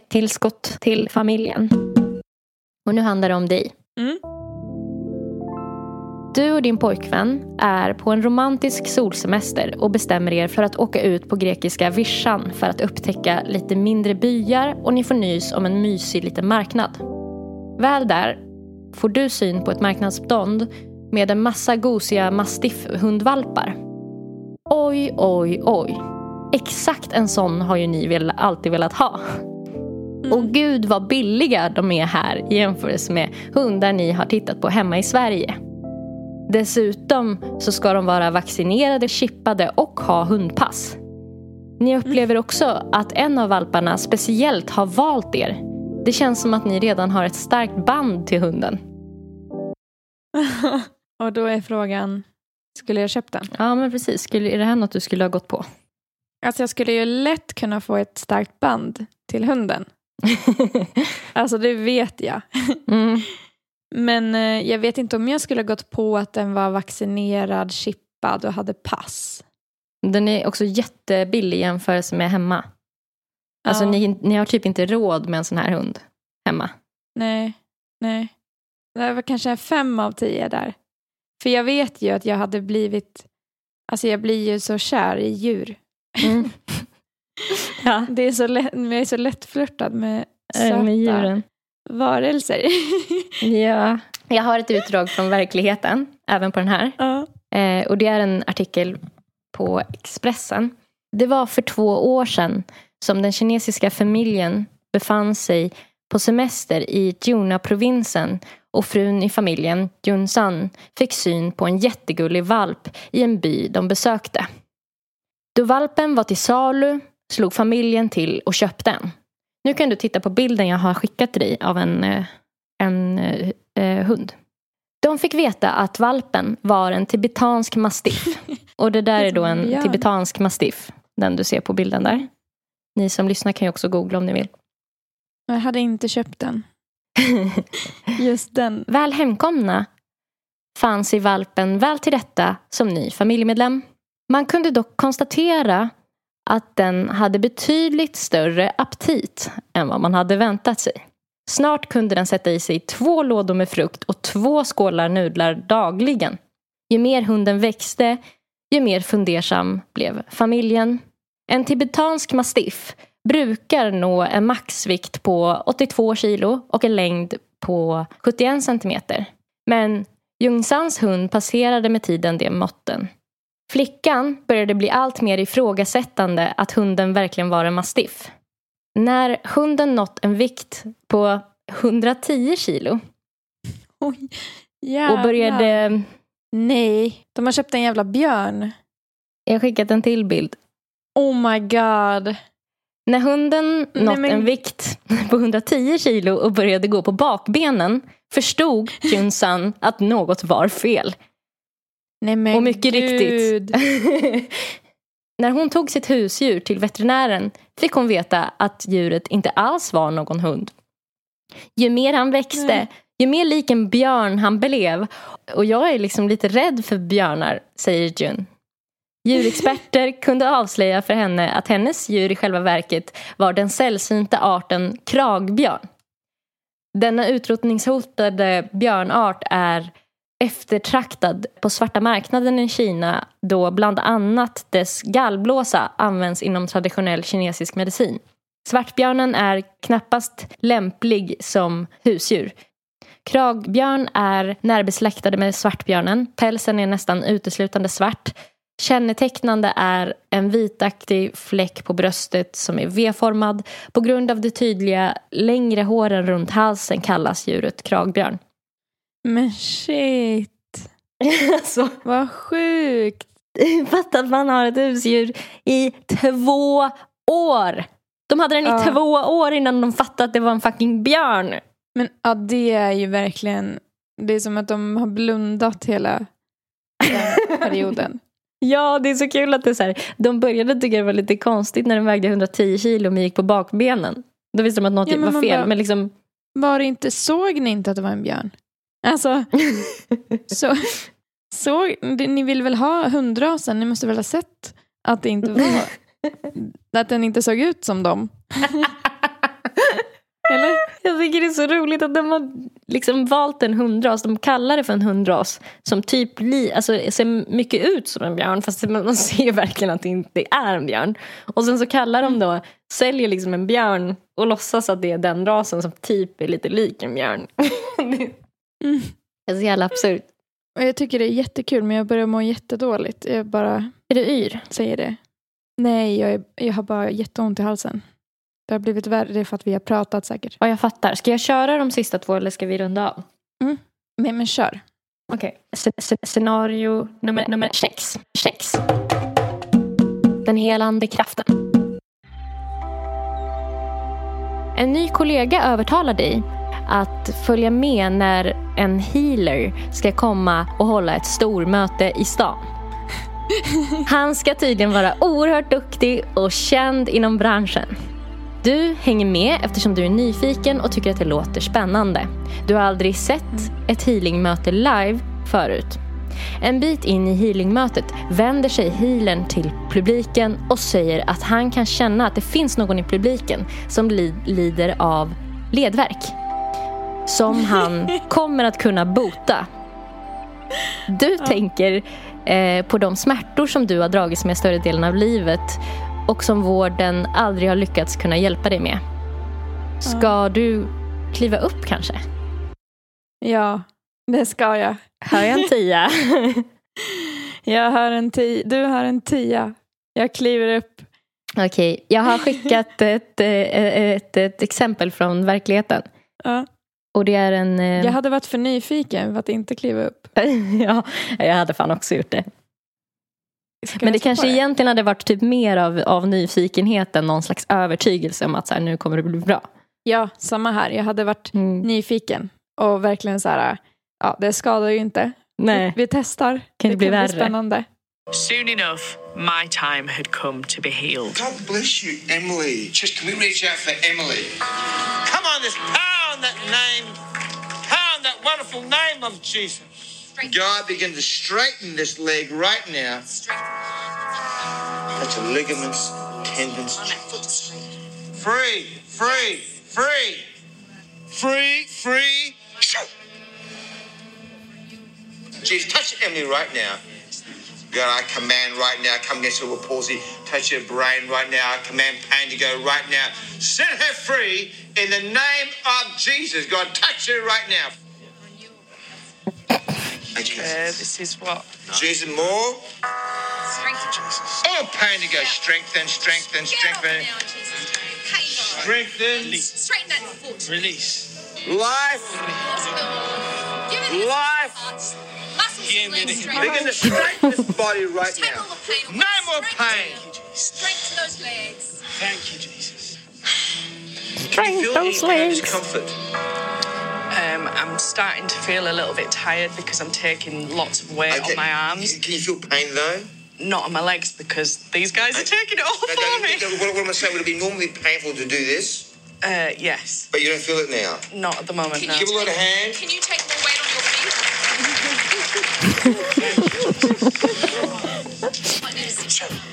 tillskott till familjen. Och nu handlar det om dig. Mm. Du och din pojkvän är på en romantisk solsemester och bestämmer er för att åka ut på grekiska vischan för att upptäcka lite mindre byar och ni får nys om en mysig liten marknad. Väl där får du syn på ett marknadsstånd med en massa gosiga mastiffhundvalpar. Oj, oj, oj. Exakt en sån har ju ni väl alltid velat ha. Och gud vad billiga de är här i jämförelse med hundar ni har tittat på hemma i Sverige. Dessutom så ska de vara vaccinerade, chippade och ha hundpass. Ni upplever också att en av valparna speciellt har valt er. Det känns som att ni redan har ett starkt band till hunden. och då är frågan, skulle jag köpt den? Ja men precis, skulle, är det här något du skulle ha gått på? Alltså jag skulle ju lätt kunna få ett starkt band till hunden. Alltså det vet jag. Mm. Men eh, jag vet inte om jag skulle ha gått på att den var vaccinerad, chippad och hade pass. Den är också jättebillig i jämförelse med hemma. Alltså Ja. ni, ni har typ inte råd med en sån här hund hemma. Nej, nej. Det var kanske en fem av tio där. För jag vet ju att jag hade blivit, alltså jag blir ju så kär i djur. Mm. ja, Det är så lätt, jag är så lättflörtad med äh, söta med djuren. varelser. Ja. Jag har ett utdrag från verkligheten, även på den här. ja. Eh, och det är en artikel på Expressen. Det var för två år sedan som den kinesiska familjen befann sig på semester i Juna-provinsen och frun i familjen, Jun San, fick syn på en jättegullig valp i en by de besökte. Då valpen var till salu slog familjen till och köpte den. Nu kan du titta på bilden jag har skickat till dig av en, eh, en eh, eh, hund. De fick veta att valpen var en tibetansk mastiff. Och det där är då en en tibetansk mastiff. Den du ser på bilden där. Ni som lyssnar kan ju också googla om ni vill. Jag hade inte köpt den. Just den. Väl hemkomna fann sig valpen väl till rätta som ny familjemedlem. Man kunde dock konstatera att den hade betydligt större aptit än vad man hade väntat sig. Snart kunde den sätta i sig två lådor med frukt och två skålar nudlar dagligen. Ju mer hunden växte, ju mer fundersam blev familjen. En tibetansk mastiff brukar nå en maxvikt på 82 kilo och en längd på 71 centimeter. Men Jungsans hund passerade med tiden de måtten. Flickan började bli allt mer ifrågasättande att hunden verkligen var en mastiff. När hunden nått en vikt på 110 kilo Oj, jävlar. och började... Nej, de har köpt en jävla björn. Jag har skickat en till bild. Oh my god. När hunden Nej, nått men- en vikt på 110 kilo och började gå på bakbenen förstod Junsan att något var fel. Nej Och mycket gud. riktigt. När hon tog sitt husdjur till veterinären fick hon veta att djuret inte alls var någon hund. Ju mer han växte, Nej. ju mer lik en björn han blev. Och jag är liksom lite rädd för björnar, säger Jun. Djurexperter kunde avslöja för henne att hennes djur i själva verket var den sällsynta arten kragbjörn. Denna utrotningshotade björnart är eftertraktad på svarta marknaden i Kina då bland annat dess gallblåsa används inom traditionell kinesisk medicin. Svartbjörnen är knappast lämplig som husdjur. Kragbjörn är närbesläktade med svartbjörnen. Pälsen är nästan uteslutande svart. Kännetecknande är en vitaktig fläck på bröstet som är V-formad. På grund av de tydliga längre håren runt halsen kallas djuret kragbjörn. Men shit. alltså, Vad sjukt. fatta att man har ett husdjur i två år. De hade den i Ja. två år innan de fattade att det var en fucking björn. Men ja, det är ju verkligen, det är som att de har blundat hela den perioden. Ja, det är så kul att det är så här. De började tycka det var lite konstigt när den vägde 110 kilo men gick på bakbenen. Då visste de att något Ja, var fel. bara- Men liksom, Var det inte, såg ni inte att det var en björn? Alltså, så, det- ni vill väl ha hundrasen? Ni måste väl ha sett att det inte var, att den inte såg ut som dem? Eller? Jag tycker det är så roligt att de har liksom valt en hundras. De kallar det för en hundras som typ li, alltså, ser mycket ut som en björn fast man ser verkligen att det inte är en björn. Och sen så kallar de då, säljer liksom en björn och låtsas att det är den rasen som typ är lite lik en björn. Mm. Det är så jävla absurt. Och jag tycker det är jättekul men jag börjar må jättedåligt. Jag bara Är du yr? säger det. Nej, jag, är, jag har bara jätteont i halsen. Det har blivit värre, det är för att vi har pratat säkert. Ja, jag fattar. Ska jag köra de sista två eller ska vi runda av? Men, men kör. Okej. Okay. Scenario nummer, nummer sex. sex. Den helande kraften. En ny kollega övertalar dig att följa med när en healer ska komma och hålla ett stormöte i stan. Han ska tydligen vara oerhört duktig och känd inom branschen. Du hänger med eftersom du är nyfiken och tycker att det låter spännande. Du har aldrig sett ett healingmöte live förut. En bit in i healingmötet vänder sig healern till publiken och säger att han kan känna att det finns någon i publiken som li lider av ledvärk. Som han kommer att kunna bota. Du tänker eh, på de smärtor som du har dragits med större delen av livet och som vården aldrig har lyckats kunna hjälpa dig med. Ska du kliva upp kanske? Ja, det ska jag. Hör jag en tia? Jag har en tia. Du har en tia. Jag kliver upp. Okej, jag har skickat ett, ett, ett, ett exempel från verkligheten. Ja. Och det är en... eh, Jag hade varit för nyfiken för att inte kliva upp. ja, jag hade fan också gjort det. Ska Men det kanske på egentligen hade varit typ mer av, av nyfikenhet än någon slags övertygelse om att så här, nu kommer det bli bra. Ja, samma här. Jag hade varit Mm. nyfiken och verkligen så här, ja det skadar ju inte. Nej. Vi, vi testar. Kan det bli värre? spännande. Soon enough, my time had come to be healed. God bless you, Emily. Just can we reach out for Emily? Come on, this pound that name, pound that wonderful name of Jesus. God, begin to straighten this leg right now. That's the ligaments, tendons. Free, free, free, free, free. Jesus, touch Emily right now. God, I command right now, come against cerebral palsy, touch your brain right now. I command pain to go right now. Set her free in the name of Jesus. God, touch her right now. Thank you, Uh, Jesus. this is what Jesus, more. All pain to go. Strengthen, strengthen, strengthen. Strengthen. Straighten that foot. Release. Life. Give it Life. Muscles Give and me legs the- Begin to straighten this body right now. the pain. No more Strength. pain. Strength to those legs. Thank you, Jesus. Strength those any pain or legs. discomfort. um, I'm starting to feel a little bit tired because I'm taking lots of weight Okay. on my arms, Can you feel pain though? not on my legs because these guys are taking it all No, no, for me. no, what, what am I saying? Would it be normally painful to do this? Uh, yes, But you don't feel it now? not at the moment. Can No. Give a lot of hand. Can you take more weight on your feet?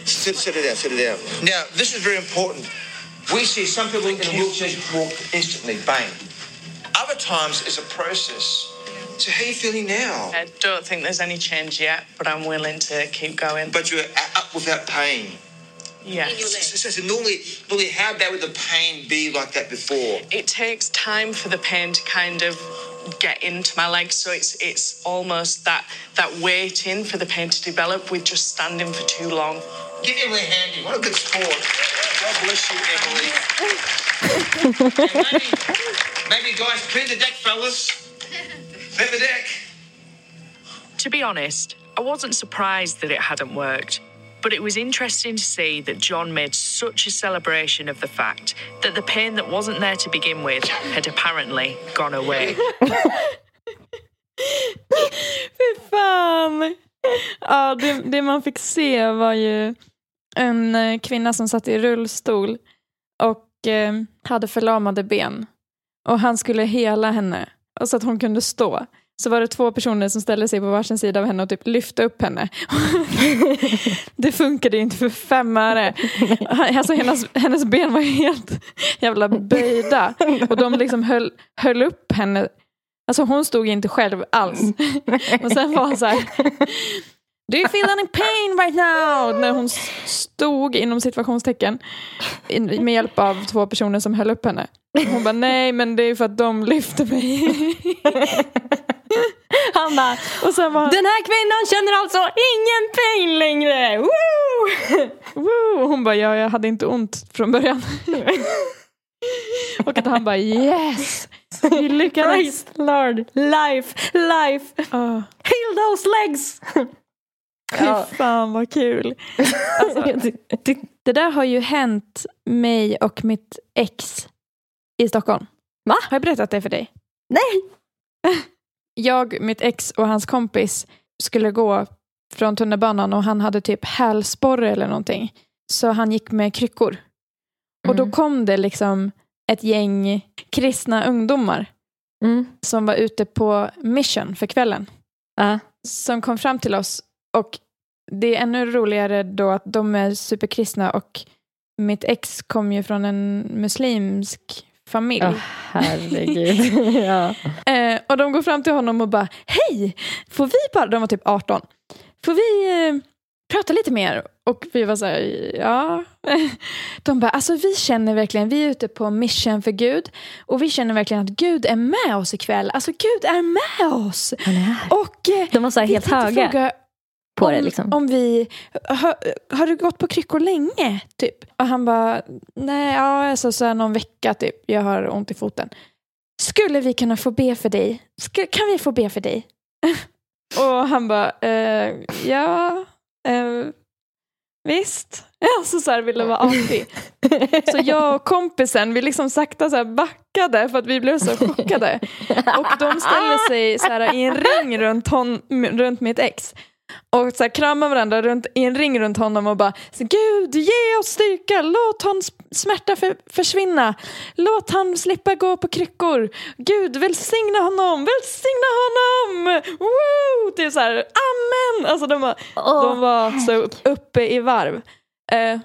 Sit, sit it down, sit it down. Now, this is very important. We see some people in wheelchairs walk instantly, bang. Other times it's a process. So how are you feeling now? I don't think there's any change yet, but I'm willing to keep going. But you're up without pain. yes. So, so, so normally, normally, how bad would the pain be like that before? it takes time for the pain to kind of get into my legs so it's it's almost that that waiting for the pain to develop with just standing for too long Give Emily a hand. What a good sport. God bless you, Emily. maybe, maybe, guys, clear the deck, fellas. Clear the deck. to be honest i wasn't surprised that it hadn't worked but it was interesting to see that John made such a celebration of the fact that the pain that wasn't there to begin with had apparently gone away. Fy fan! Ja, det, det man fick se var ju en eh, kvinna som satt i rullstol och eh, hade förlamade ben. Och han skulle hela henne så att hon kunde stå så var det två personer som ställde sig på varsin sida av henne och typ lyfte upp henne. det funkade inte för fem öre. Alltså hennes, hennes ben var helt jävla böjda. Och de liksom höll, höll upp henne. Alltså hon stod inte själv alls. Och sen var hon så här. Do you feel any pain right now? När hon stod inom situationstecken med hjälp av två personer som höll upp henne. Hon bara nej men det är för att de lyfte mig. Han bara, Och sen var den här kvinnan känner alltså ingen pain längre. Woo! Woo! Hon bara, ja, jag hade inte ont från början. och att han bara, yes! Vi lyckades. Christ Lord, life, life, Oh, heal those legs. Fy fan vad kul. Alltså, det där har ju hänt mig och mitt ex i Stockholm. Va? Har jag berättat det för dig? Nej. Jag, mitt ex och hans kompis skulle gå från tunnelbanan och han hade typ hälsporre eller någonting. Så han gick med kryckor. Och då Mm. kom det liksom ett gäng kristna ungdomar Mm. som var ute på mission för kvällen. Ja. Som kom fram till oss. Och det är ännu roligare då att de är superkristna och mitt ex kom ju från en muslimsk familj. Åh, herregud. ja. Eh, och de går fram till honom och bara, hej, får vi bara, de var typ 18, får vi eh, prata lite mer? Och vi var så här, ja. De bara, alltså vi känner verkligen, vi är ute på mission för Gud och vi känner verkligen att Gud är med oss ikväll. Alltså Gud är med oss. Och eh, De var så här helt höga fråga på om, det. Liksom. om vi, har, har du gått på kryckor länge? Typ. Och han bara, nej, ja, alltså, så här någon vecka typ, jag har ont i foten. Skulle vi kunna få be för dig? Ska, kan vi få be för dig? och han bara, eh, ja, eh, visst. Alltså så här ville vara artig. Så jag och kompisen, vi liksom sakta så här backade för att vi blev så chockade. Och de ställer sig så här i en ring runt, hon, runt mitt ex. Och så här kramar varandra runt, i en ring runt honom och bara Gud ge oss styrka, låt hans smärta för, försvinna. Låt han slippa gå på kryckor. Gud välsigna honom, välsigna honom. Woo! Det är så här, amen. Alltså de var, de var så upp- uppe i varv. Eh,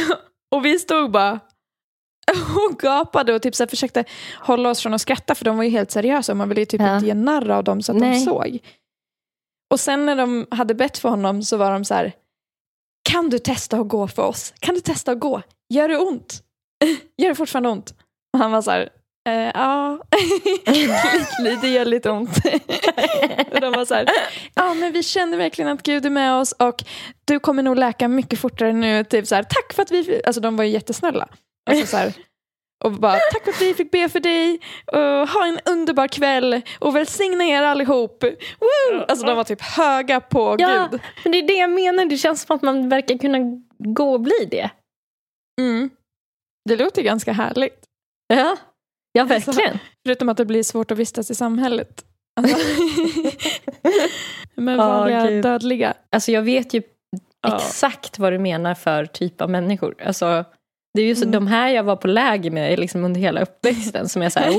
och vi stod bara och gapade och typ så här försökte hålla oss från att skratta för de var ju helt seriösa och man ville ju typ Ja. inte ge narr av dem så att Nej. de såg. Och sen när de hade bett för honom så var de så här Kan du testa att gå för oss? Kan du testa att gå? Gör det ont? Gör det fortfarande ont? Och han var så här eh, Ja, lite, det gör lite ont. och de var så här, ja men vi känner verkligen att Gud är med oss och du kommer nog läka mycket fortare nu. Typ så här, tack för att vi, alltså de var ju jättesnälla. Alltså så här, och bara, tack för att vi fick be för dig. Och ha en underbar kväll och välsigna er allihop. Woo! Alltså de var typ höga på Ja, Gud. men det är det jag menar. Det känns som att man verkar kunna gå och bli det. Mm. Det låter ganska härligt. Ja, ja verkligen. Förutom att det blir svårt att vistas i samhället. Alltså, Ja, vanliga Gud. dödliga. Alltså jag vet ju Ja. exakt vad du menar för typ av människor. Alltså, det är ju så, Mm. de här jag var på läger med liksom under hela uppväxten som är så här!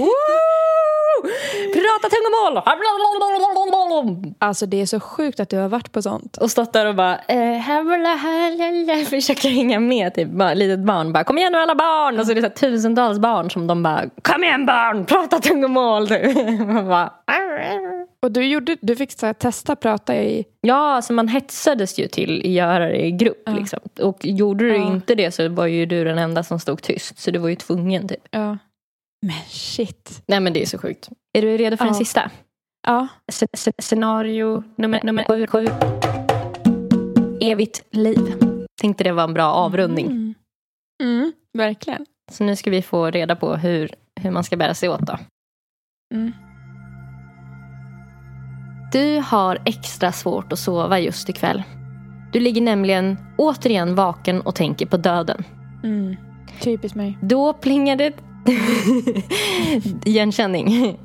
Prata tungomål! Alltså det är så sjukt att du har varit på sånt. Och stått där och bara eh, försöker hänga med. Typ bara, litet barn bara kom igen nu alla barn. Och så är det så här, tusentals barn som de bara kom igen barn, prata tungomål. Man bara, Och du, gjorde, du fick så här, testa prata i... Ja, alltså man hetsades ju till att göra det i grupp. Ja. Liksom. Och gjorde du Ja. inte det så var ju du den enda som stod tyst. Så du var ju tvungen typ. Ja. Men shit. Nej men det är så sjukt. Är du redo för den Ja. sista? Ja. S- s- scenario nummer, nummer sju, sju. Evigt liv. Tänkte det var en bra avrundning. Mm. Mm, verkligen. Så nu ska vi få reda på hur, hur man ska bära sig åt då. Mm. Du har extra svårt att sova just ikväll. Du ligger nämligen återigen vaken och tänker på döden. Mm. Typiskt mig. Då plingar det... Igenkänning.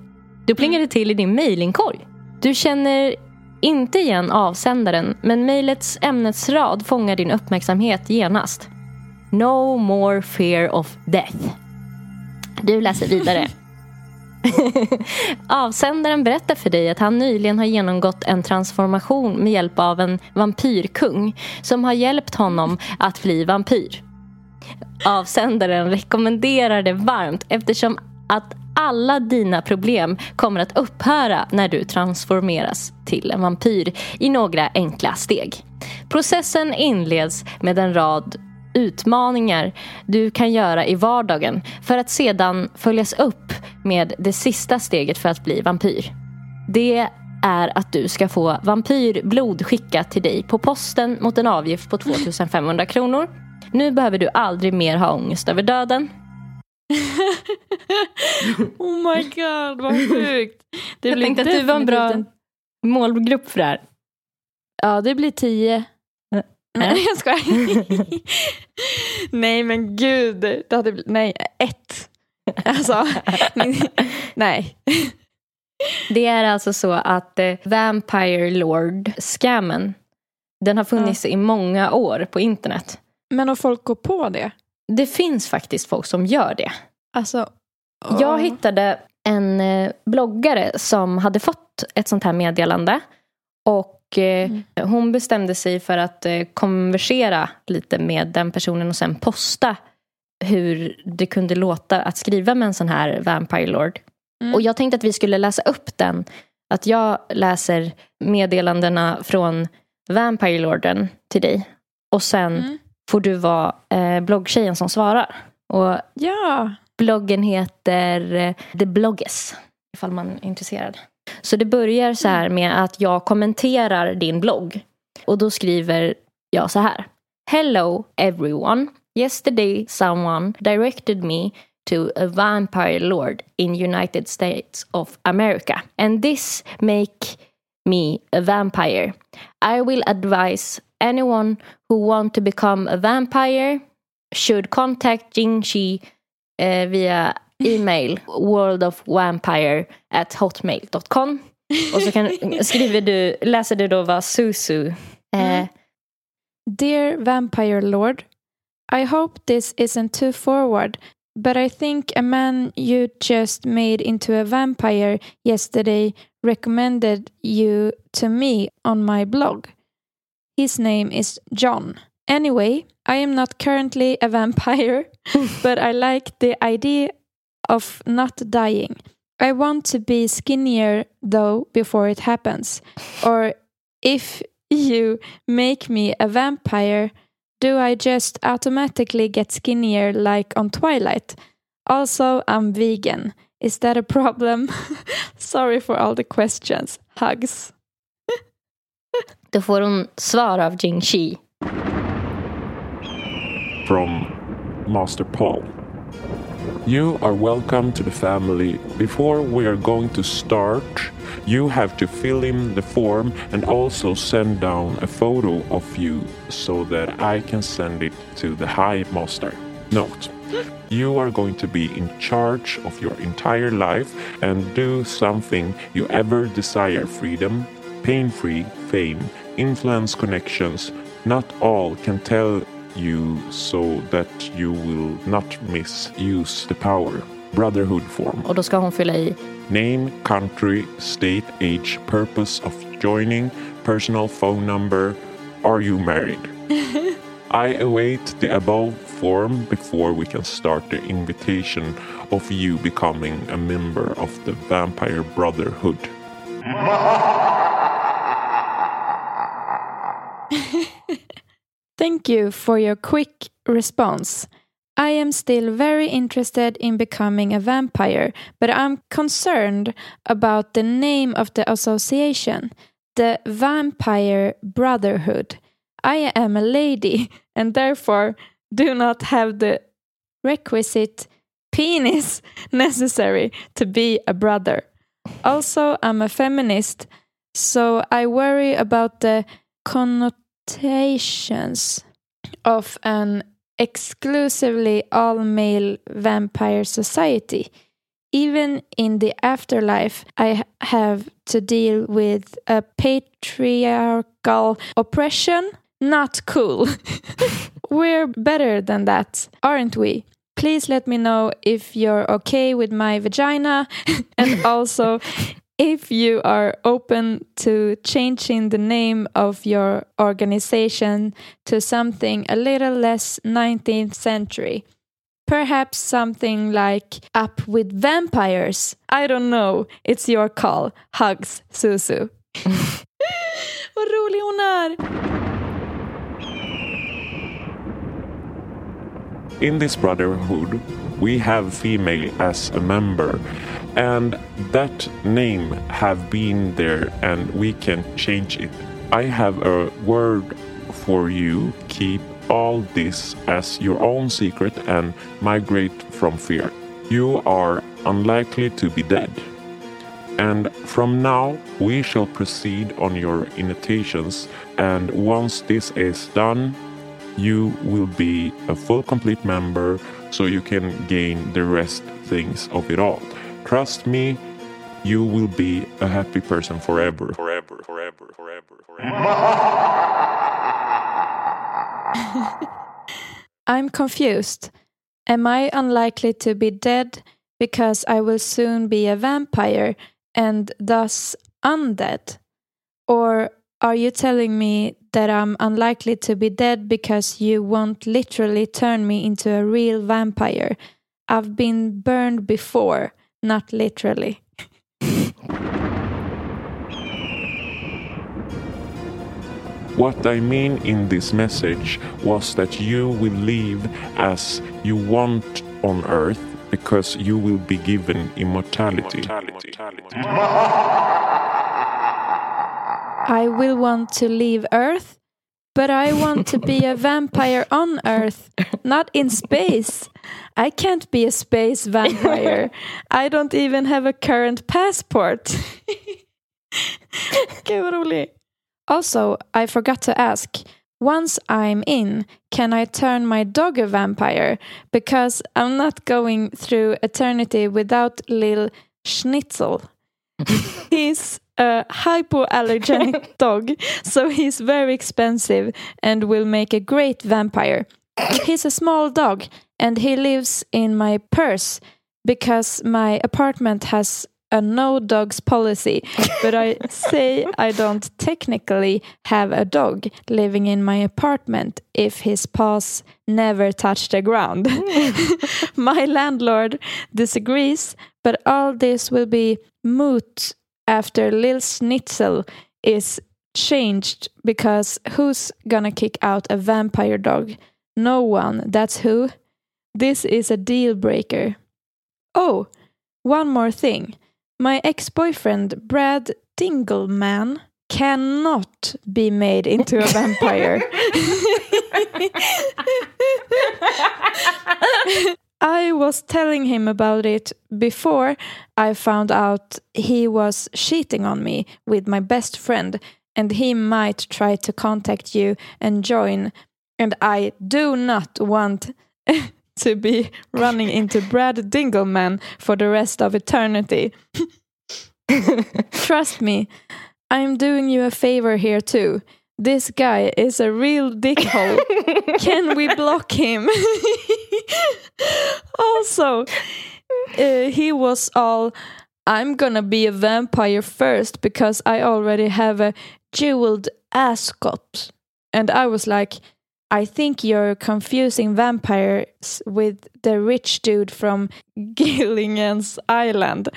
Då plingar det till i din mejlinkorg. Du känner inte igen avsändaren men mejlets ämnesrad fångar din uppmärksamhet genast. No more fear of death. Du läser vidare. Avsändaren berättar för dig att han nyligen har genomgått en transformation med hjälp av en vampyrkung som har hjälpt honom att bli vampyr. Avsändaren rekommenderar det varmt eftersom att alla dina problem kommer att upphöra när du transformeras till en vampyr i några enkla steg. Processen inleds med en rad utmaningar du kan göra i vardagen för att sedan följas upp med det sista steget för att bli vampyr. Det är att du ska få vampyrblod skickat till dig på posten mot en avgift på 2500 kronor. Nu behöver du aldrig mer ha ångest över döden. oh my god, vad sjukt. Det Jag tänkte att du var en bra målgrupp för det här. Ja, det blir tio. Nej. Jag skojar. nej, men gud. Det hade blivit, nej, ett. Alltså, nej. Det är alltså så att eh, Vampire Lord-scammen den har funnits i många år på internet. Men om folk går på det? Det finns faktiskt folk som gör det. Alltså, Jag åh. hittade en eh, bloggare som hade fått ett sånt här meddelande. Och eh, hon bestämde sig för att eh, konversera lite med den personen och sen posta hur det kunde låta att skriva med en sån här Vampire Lord. Mm. Och jag tänkte att vi skulle läsa upp den. Att jag läser meddelandena från Vampire Lorden till dig. Och sen Mm. får du vara eh, bloggtjejen som svarar. Och Ja. Bloggen heter eh, The Blogges, ifall man är intresserad. Så det börjar så här med att jag kommenterar din blogg. Och då skriver jag så här. Hello everyone. Yesterday someone directed me to a vampire lord in United States of America. And this make me a vampire. I will advise anyone who want to become a vampire should contact Jing Shi eh, via email worldofvampire at hotmail.com. Och så kan, skriver du, läser du då vad Susu eh, Dear Vampire Lord, I hope this isn't too forward, but I think a man you just made into a vampire yesterday recommended you to me on my blog. His name is John. Anyway, I am not currently a vampire, but I like the idea of not dying. I want to be skinnier though before it happens. Or if you make me a vampire, do I just automatically get skinnier like on Twilight? Also, I'm vegan. Is that a problem? Sorry for all the questions. Hugs. Då får hon svar av Jing Shi. from Master Paul. You are welcome to the family. Before we are going to start, you have to fill in the form and also send down a photo of you so that I can send it to the High Master. Note. You are going to be in charge of your entire life and do something you ever desire freedom, pain free, fame, influence connections. Not all can tell you so that you will not misuse the power. Brotherhood form. Och då ska hon fylla i Name, country, state, age, purpose of joining, personal phone number. Are you married? I await the above form before we can start the invitation of you becoming a member of the Vampire Brotherhood. Thank you for your quick response. I am still very interested in becoming a vampire, but I'm concerned about the name of the association, the Vampire Brotherhood. I am a lady and therefore do not have the requisite penis necessary to be a brother. Also, I'm a feminist, so I worry about the connotations of an exclusively all male vampire society. Even in the afterlife, I have to deal with a patriarchal oppression. Not cool. We're better than that, aren't we? Please let me know if you're okay with my vagina and also if you are open to changing the name of your organization to something a little less 19th century. Perhaps something like Up with Vampires. I don't know. It's your call. Hugs, Susu. Vad rolig hon är! In this brotherhood, we have female as a member, and that name have been there, and we can change it. I have a word for you. Keep all this as your own secret and migrate from fear. You are unlikely to be dead. And from now, we shall proceed on your invitations, and once this is done, you will be a full complete member so you can gain the rest things of it all. Trust me, you will be a happy person forever. Forever, forever, forever, forever. I'm confused. Am I unlikely to be dead because I will soon be a vampire and thus undead? Or are you telling me that I'm unlikely to be dead because you won't literally turn me into a real vampire? I've been burned before, not literally. What I mean in this message was that you will live as you want on earth because you will be given immortality. I will want to leave Earth, but I want to be a vampire on Earth, not in space. I can't be a space vampire. I don't even have a current passport. Gud vad rolig. Also, I forgot to ask. Once I'm in, can I turn my dog a vampire? Because I'm not going through eternity without Lil Schnitzel. he's a hypoallergenic dog, so he's very expensive and will make a great vampire. He's a small dog and he lives in my purse because my apartment has a no dogs policy, but I say I don't technically have a dog living in my apartment if his paws never touch the ground. my landlord disagrees, but all this will be moot after Lil Schnitzel is changed because who's gonna kick out a vampire dog? No one, that's who. This is a deal breaker. Oh, one more thing. My ex boyfriend, Brad Dingleman, cannot be made into a vampire. I was telling him about it before I found out he was cheating on me with my best friend, and he might try to contact you and join. And I do not want to be running into Brad Dingleman for the rest of eternity. Trust me, I'm doing you a favor here too. This guy is a real dickhole. Can we block him? also, uh, he was all, I'm gonna be a vampire first because I already have a jeweled ascot. And I was like, I think you're confusing vampires with the rich dude from Gilligan's Island.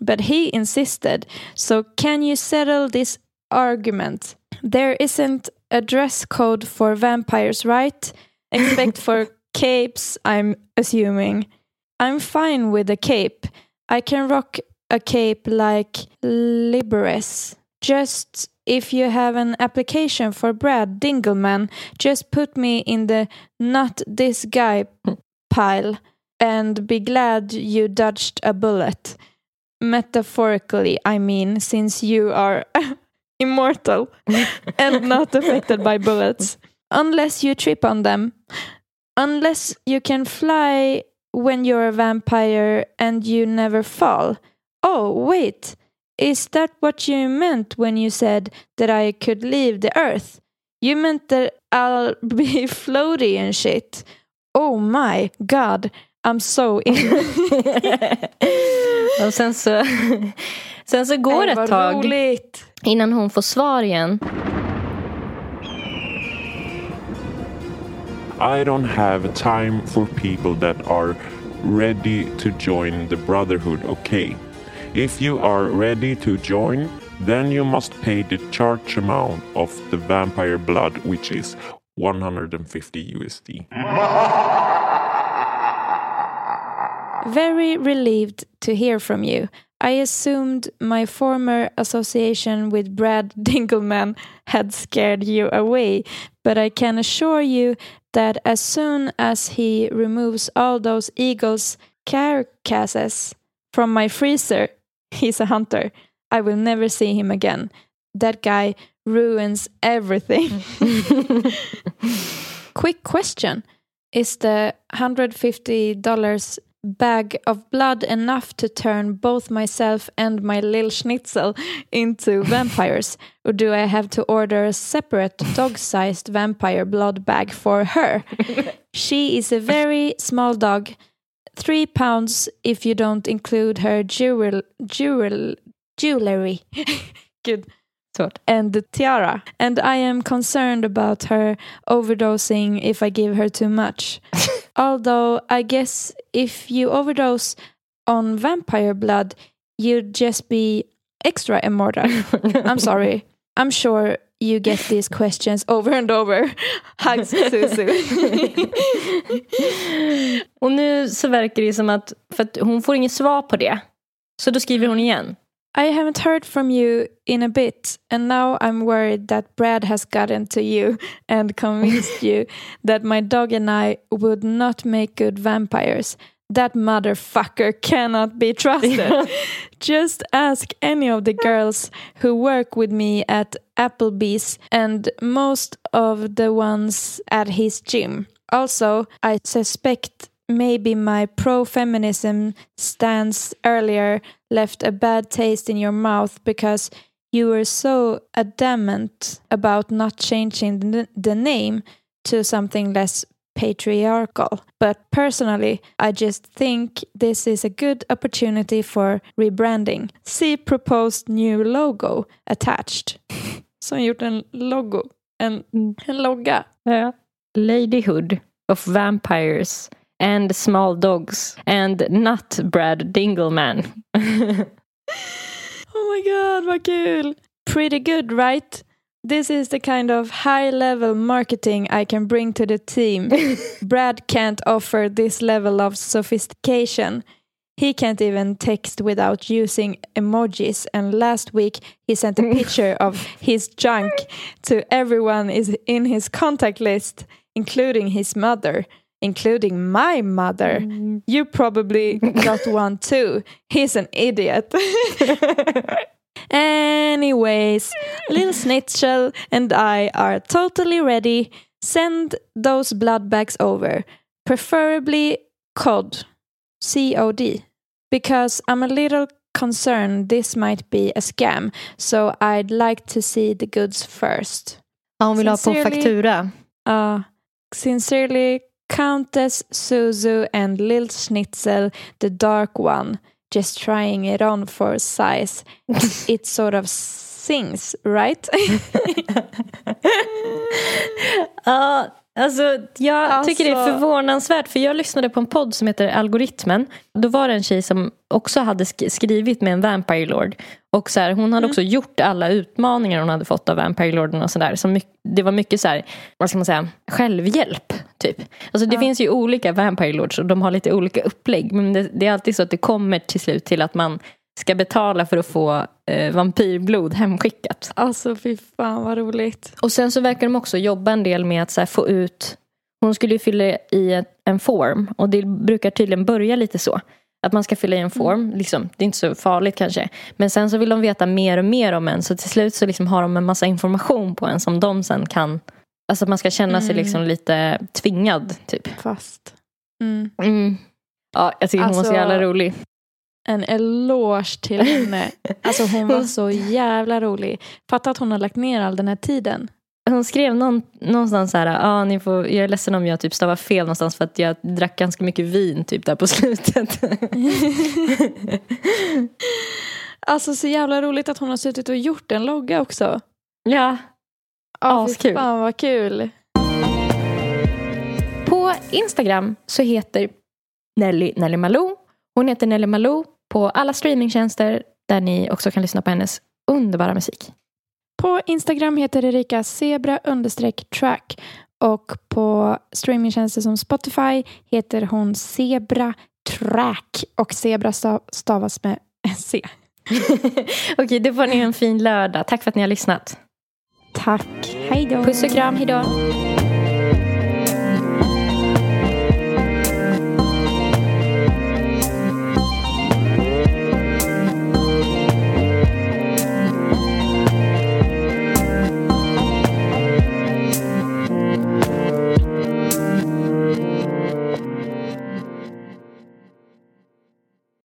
But he insisted, so can you settle this argument? There isn't a dress code for vampires, right? Except for capes, I'm assuming. I'm fine with a cape. I can rock a cape like Liberes. Just if you have an application for Brad Dingleman, just put me in the not this guy pile and be glad you dodged a bullet. Metaphorically, I mean, since you are immortal and not affected by bullets. Unless you trip on them. Unless you can fly when you're a vampire and you never fall. Oh, wait. Is that what you meant when you said that I could leave the earth? You meant that I'll be floaty and shit. Oh my god, I'm so in. Och sen så, sen så går det ett tag roligt. innan hon får svar igen. I don't have time for people that are ready to join the Brotherhood, okay? If you are ready to join, then you must pay the charge amount of the vampire blood, which is 150 USD. Very relieved to hear from you. I assumed my former association with Brad Dingleman had scared you away, but I can assure you that as soon as he removes all those eagles' carcasses from my freezer, he's a hunter. I will never see him again. That guy ruins everything. Quick question Is the $150 bag of blood enough to turn both myself and my Lil Schnitzel into vampires? Or do I have to order a separate dog sized vampire blood bag for her? she is a very small dog, three pounds if you don't include her jewel, jewel, jewelry. Good Svårt. and the tiara. And I am concerned about her overdosing if I give her too much. Although I guess if you overdose on vampire blood, you'd just be extra immortal. I'm sorry. I'm sure you get these questions over and over. Hugs Susu. Och nu så verkar det som att, för att hon får inget svar på det. Så då skriver hon igen. I haven't heard from you in a bit, and now I'm worried that Brad has gotten to you and convinced you that my dog and I would not make good vampires. That motherfucker cannot be trusted. Just ask any of the girls who work with me at Applebee's and most of the ones at his gym. Also, I suspect maybe my pro feminism stance earlier left a bad taste in your mouth because you were so adamant about not changing the, the name to something less patriarchal. But personally, I just think this is a good opportunity for rebranding. See proposed new logo attached. Som gjort en logo, en, en logga. Ja. Ladyhood of Vampires and Small Dogs and Not Brad Dingleman. Oh my god, vad kul! Pretty good, right? This is the kind of high level marketing I can bring to the team. Brad can't offer this level of sophistication. He can't even text without using emojis, and last week he sent a picture of his junk to everyone is in his contact list, including his mother, including my mother. Mm. You probably got one too. He's an idiot. Anyways, Lil Snitchel and I are totally ready. Send those blood bags over, preferably COD, COD, because I'm a little concerned this might be a scam, so I'd like to see the goods first. Ja, hon vill ha på Sincerely- faktura. Uh, sincerely, Countess Suzu and Lil Schnitzel, the dark one, just trying it on for size. it sort of sings, right? Ja, uh, alltså jag Alltså- tycker det är förvånansvärt för jag lyssnade på en podd som heter Algoritmen. Då var det en tjej som också hade sk- skrivit med en Vampire Lord. Och så här, hon hade också gjort alla utmaningar hon hade fått av Vampire Lorden och sådär. Så det var mycket så här, vad ska man säga, självhjälp. Typ. Alltså det finns ju olika Vampire Lords och de har lite olika upplägg. Men det, det är alltid så att det kommer till slut till att man ska betala för att få eh, vampyrblod hemskickat. alltså fy fan vad roligt. Och sen så verkar de också jobba en del med att så här, få ut Hon skulle ju fylla i ett, en form och det brukar tydligen börja lite så. Att man ska fylla i en form, liksom, det är inte så farligt kanske. Men sen så vill de veta mer och mer om en så till slut så liksom har de en massa information på en som de sen kan Alltså att man ska känna sig Mm. liksom lite tvingad typ. Fast. Mm. Mm. Ja, jag tycker hon var så Alltså- jävla rolig. En eloge till henne. Alltså hon var så jävla rolig. Fatta att hon har lagt ner all den här tiden. hon skrev någon, någonstans så här, ah, ni får, jag är ledsen om jag typ stavar fel någonstans för att jag drack ganska mycket vin typ där på slutet. Alltså så jävla roligt att hon har suttit och gjort en logga också. ja, fy Askul. Fan vad kul. På Instagram så heter Nelly Nelly Malou. Hon heter Nelly Malou på alla streamingtjänster där ni också kan lyssna på hennes underbara musik. På Instagram heter Erika zebra track och på streamingtjänster som Spotify heter hon zebra track och zebra stav- stavas med C. Okej, då får ni en fin lördag. Tack för att ni har lyssnat. Tack. Hej då. Puss och kram, hejdå.